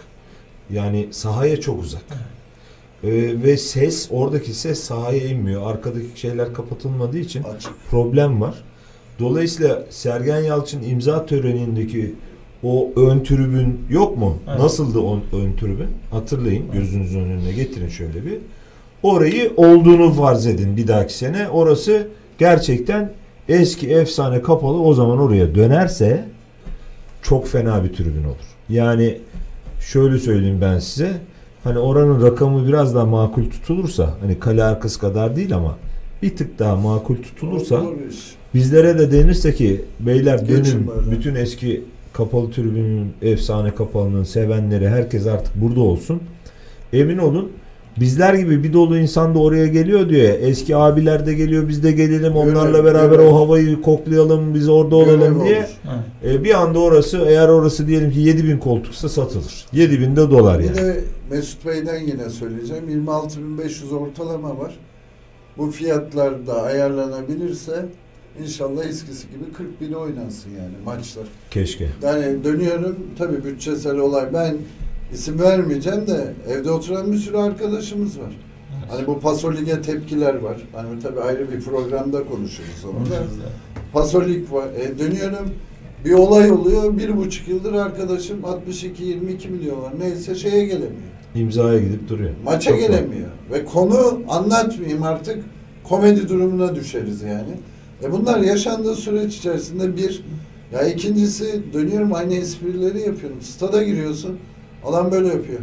Yani sahaya çok uzak. Ee, ve ses, oradaki ses sahaya inmiyor. Arkadaki şeyler kapatılmadığı için Açık. problem var. Dolayısıyla Sergen Yalçın imza törenindeki o ön tribün yok mu? Evet. Nasıldı o ön tribün? Hatırlayın. Gözünüzün önüne getirin şöyle bir. Orayı olduğunu farz edin bir dahaki sene. Orası gerçekten eski efsane kapalı. O zaman oraya dönerse çok fena bir tribün olur. Yani şöyle söyleyeyim ben size. Hani oranın rakamı biraz daha makul tutulursa hani kale arkası kadar değil ama bir tık daha makul tutulursa bizlere de denirse ki beyler dönün bütün eski kapalı tribünün efsane kapalının sevenleri herkes artık burada olsun. Emin olun bizler gibi bir dolu insan da oraya geliyor diyor ya. Eski abiler de geliyor biz de gelelim onlarla Görev, beraber görev. o havayı koklayalım biz orada Görev olalım diye. Evet. E, bir anda orası eğer orası diyelim ki 7000 koltuksa satılır. 7000 de dolar Bir yani. de Mesut Bey'den yine söyleyeceğim. 26.500 ortalama var. Bu fiyatlar da ayarlanabilirse inşallah eskisi gibi 40 bin oynansın yani maçlar. Keşke. Yani dönüyorum tabii bütçesel olay. Ben isim vermeyeceğim de evde oturan bir sürü arkadaşımız var. Hani bu Pasolig'e tepkiler var. Hani tabii ayrı bir programda konuşuruz onu da. Pasolik var. E, dönüyorum bir olay oluyor. Bir buçuk yıldır arkadaşım 62-22 milyon var. Neyse şeye gelemiyor. İmzaya gidip duruyor. Maça Çok var. gelemiyor. Ve konu anlatmayayım artık komedi durumuna düşeriz yani. E bunlar yaşandığı süreç içerisinde bir ya ikincisi dönüyorum aynı esprileri yapıyorum. Stada giriyorsun. Adam böyle yapıyor.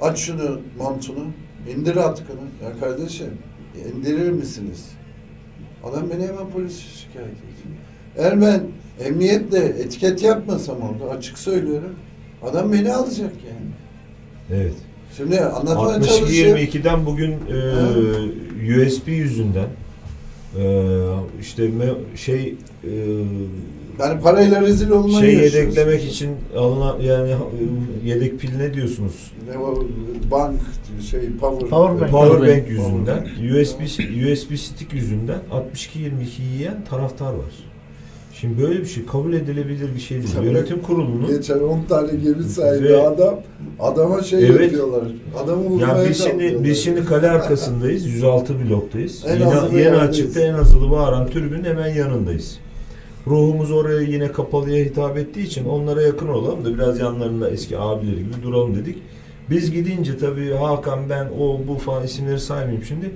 Aç şunu montunu. indir atkını. Ya kardeşim indirir misiniz? Adam beni hemen polis şikayet ediyor. Eğer ben emniyetle etiket yapmasam orada açık söylüyorum. Adam beni alacak yani. Evet. Şimdi anlatmaya çalışıyorum. 62-22'den bugün e, USB yüzünden e, işte me- şey e, Yani parayla rezil olmayı şey yedeklemek için alınan yani e, yedek pil ne diyorsunuz? Ne bank şey power. Power bank. Powerbank Powerbank. yüzünden, USB USB stick yüzünden 62-22 yiyen taraftar var. Şimdi böyle bir şey kabul edilebilir bir şey değil. Tabii. Yönetim kurulunun Geçen 10 tane gemi sahibi Ve- adam adama şey Evet. yapıyorlar. Adamı vurmaya Ya biz şimdi biz şimdi kale arkasındayız. 106 bloktayız. En yeni yeni açıkta en azılı bağıran tribünün hemen yanındayız. Ruhumuz oraya yine kapalıya hitap ettiği için onlara yakın olalım da biraz yanlarında eski abileri gibi duralım dedik. Biz gidince tabii Hakan ben o bu falan isimleri saymayayım şimdi.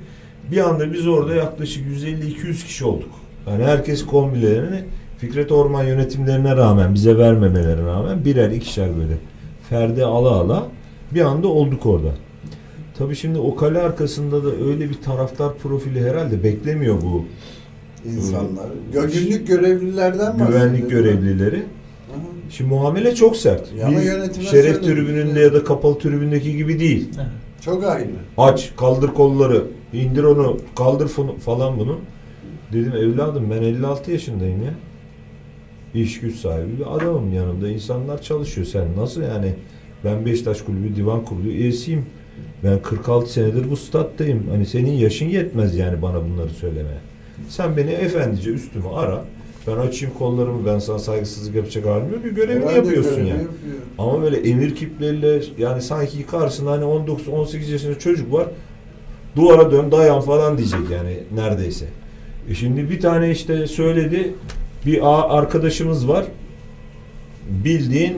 Bir anda biz orada yaklaşık 150-200 kişi olduk. Yani herkes kombilerini Fikret Orman yönetimlerine rağmen bize vermemelerine rağmen birer ikişer böyle ferde ala ala bir anda olduk orada. Tabii şimdi o kale arkasında da öyle bir taraftar profili herhalde beklemiyor bu insanlar. Gönüllük görevlilerden güvenlik bahsediyorum. görevlileri. Aha. Şimdi muamele çok sert. Ya ama Bir yönetime şeref tribününde ya da kapalı tribündeki gibi değil. Evet. Çok ayrı. Aç, kaldır kolları, indir onu, kaldır falan bunu. Dedim evladım ben 56 yaşındayım ya. İş güç sahibi bir adamım yanımda. insanlar çalışıyor. Sen nasıl yani? Ben Beşiktaş Kulübü Divan Kurulu üyesiyim. Ben 46 senedir bu stat'tayım. Hani senin yaşın yetmez yani bana bunları söylemeye. Sen beni efendice üstüme ara. Ben açayım kollarımı. Ben sana saygısızlık yapacak halim yok. ki. Görevini Herhalde yapıyorsun yani. yapıyor. Ama böyle emir kipleriyle yani sanki karşısında hani 19-18 yaşında çocuk var. Duvara dön dayan falan diyecek yani neredeyse. E şimdi bir tane işte söyledi bir a- arkadaşımız var. Bildiğin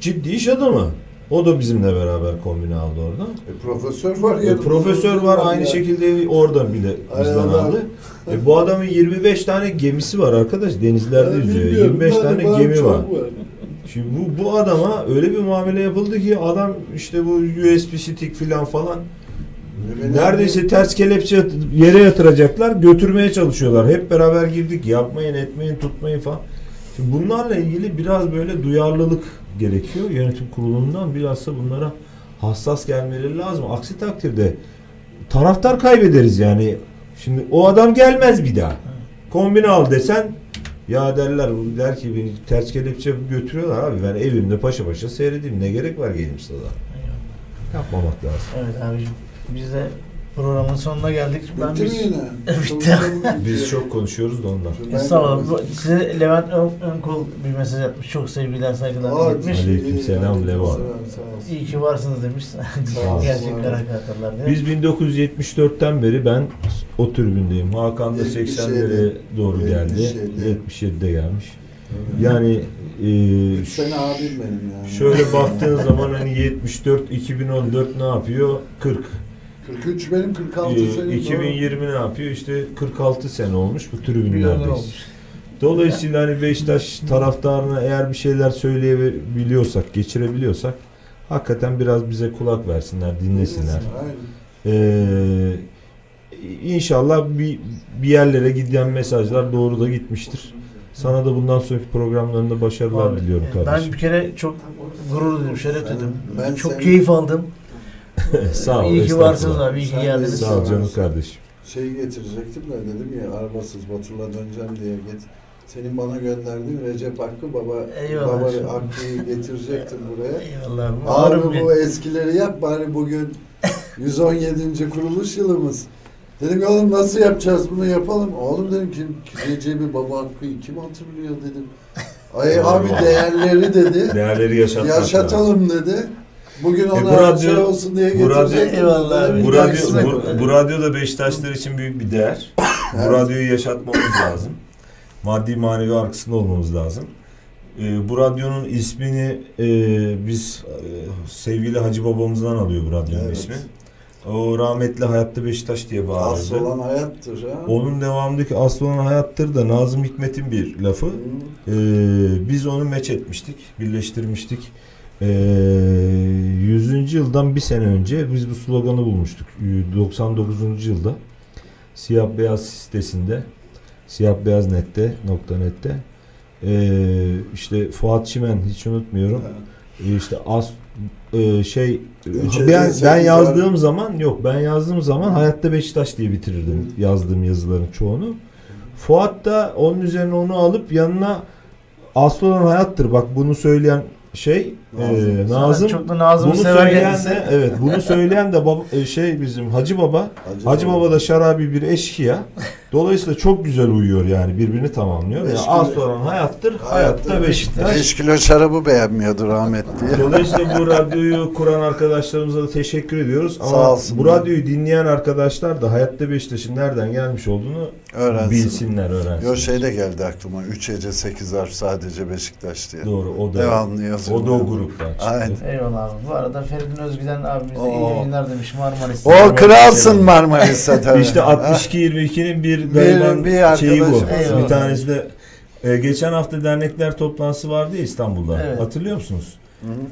ciddi iş adamı. O da bizimle beraber kombine aldı orada. E, profesör var E, ya. profesör var aynı şekilde orada bile bizden aldı. E, bu adamın 25 tane gemisi var arkadaş denizlerde yüzüyor. 25 tane gemi var. Şimdi bu, bu adama öyle bir muamele yapıldı ki adam işte bu USB stick filan falan neredeyse ters kelepçe yere yatıracaklar götürmeye çalışıyorlar. Hep beraber girdik yapmayın etmeyin tutmayın falan. Şimdi bunlarla ilgili biraz böyle duyarlılık gerekiyor. Yönetim kurulundan bilhassa bunlara hassas gelmeleri lazım. Aksi takdirde taraftar kaybederiz yani. Şimdi o adam gelmez bir daha. Kombine al desen ya derler der ki beni ters kelepçe götürüyorlar abi ben evimde paşa paşa seyredeyim ne gerek var geleyim stada. Yapmamak lazım. Evet abicim. Biz de programın sonuna geldik. Ben Bitti mi biz... yine? Bitti. Biz çok konuşuyoruz da ondan. Ben- Estağfurullah. Bu- Size Levent Ön- Önkol bir mesaj atmış. Çok sevgiler, saygılar etmiş. Levan. sağ olsun. İyi ki varsınız demiş. Sağ ol. Gerçek Sağ ol. karakterler diye. Biz 1974'ten beri ben o tribündeyim. Hakan da 80'lere doğru geldi. 77. 77'de gelmiş. Yani e, sene abim benim yani. şöyle baktığın zaman hani 74 2014 ne yapıyor? 40. 43 benim 46 Ee, senin. 2020 ne yapıyor? İşte 46 sene olmuş bu tribünlerdeyiz. Dolayısıyla hani Beşiktaş taraftarına eğer bir şeyler söyleyebiliyorsak, geçirebiliyorsak hakikaten biraz bize kulak versinler, dinlesinler. Aynen. Ee, inşallah bir, bir yerlere giden mesajlar doğru da gitmiştir. Sana da bundan sonraki programlarında başarılar Abi, diliyorum Ben kardeşim. bir kere çok gurur duydum, şeref duydum. ben çok senin- keyif aldım. Sağ ol. İyi ki varsınız abi, iyi ki geldiniz. Sağ ol canım kardeşim. Şey getirecektim de dedim ya arabasız Batur'la döneceğim diye git. Senin bana gönderdiğin Recep Hakkı baba Eyvallah. baba Hakkı'yı getirecektim buraya. Eyvallah abi. Bu eskileri yap bari bugün 117. kuruluş yılımız. Dedim oğlum nasıl yapacağız bunu yapalım. Oğlum dedim ki Recep'i baba Hakkı'yı kim hatırlıyor dedim. Ay abi değerleri dedi. Değerleri yaşatmak lazım. Yaşatalım dedi. Bugün bu ona radyo- şey olsun diye bu radyo-. Eyvallah abi. Bu radyo, bu, bu radyo da Beşiktaşlar için büyük bir değer. Bu radyoyu yaşatmamız lazım. Maddi manevi arkasında olmamız lazım. Ee, bu radyonun ismini e, biz e, sevgili Hacı babamızdan alıyor bu radyonun Evet. ismi. O rahmetli Hayatta Beşiktaş diye Asıl bağırırdı. olan hayattır ha. Onun devamındaki asıl olan hayattır da Nazım Hikmet'in bir lafı. Hı. Ee, biz onu meç etmiştik, birleştirmiştik. Ee, 100. yıldan bir sene önce biz bu sloganı bulmuştuk. 99. yılda Siyah Beyaz sitesinde Siyah Beyaz nette nokta nette ee, işte Fuat Çimen hiç unutmuyorum. Ee, işte as e, şey ben, ben sekiz yazdığım zaman yok ben yazdığım zaman Hayatta Beşiktaş diye bitirirdim yazdığım yazıların çoğunu. Fuat da onun üzerine onu alıp yanına asıl olan hayattır. Bak bunu söyleyen şey Nazım. e, Nazım. Çok da Nazım'ı Bunu sever söyleyen kendisi. de evet bunu söyleyen de baba, e, şey bizim Hacı Baba. Hacı, Hacı Baba da şarabi bir eşkıya. Dolayısıyla çok güzel uyuyor yani birbirini tamamlıyor. Yani asıl olan hayattır. Hayatta Beşiktaş. 5 kilo şarabı beğenmiyordu rahmetli. Dolayısıyla bu radyoyu kuran arkadaşlarımıza da teşekkür ediyoruz. Ama Sağ olsunlar. bu radyoyu dinleyen arkadaşlar da Hayatta Beşiktaş'ın nereden gelmiş olduğunu Öğrensin. bilsinler, öğrensinler. Yo şey de geldi aklıma. 3 Ece 8 harf sadece Beşiktaş diye. Doğru o da Devamlı yazıyor. o da o gruptan çıktı. Aynen. Eyvallah abi. Bu arada Feridun Özgüden abimiz de iyi Oo. yayınlar demiş Marmaris'te. O kralsın Marmaris'te tabii. İşte Ha? 62-22'nin bir gariban bir şeyi bu. var. Bir tanesi de e, geçen hafta dernekler toplantısı vardı ya İstanbul'da. Evet. Hatırlıyor musunuz?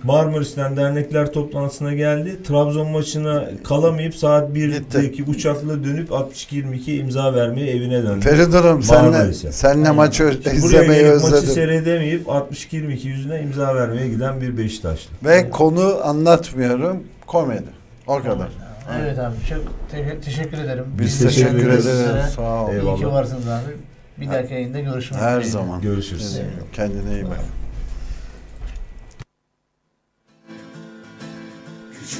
Marmaris'ten dernekler toplantısına geldi. Trabzon maçına kalamayıp saat 1'deki uçakla dönüp 62-22 imza vermeye evine döndü. Senle, Marmaris'e. senle Aynen. maçı izlemeyi gelip maçı özledim. seyredemeyip 62-22 yüzüne imza vermeye giden bir Beşiktaşlı. Ve konu anlatmıyorum. Komedi. O kadar. Evet abi çok te- teşekkür ederim. Biz Biz teşekkür teşekkür ederiz. Sizlere Sağ ol. İyi ki varsınız abi. Bir dahaki yayında görüşmek Her dileğiyle. zaman. Görüşürüz. Kendine iyi bak.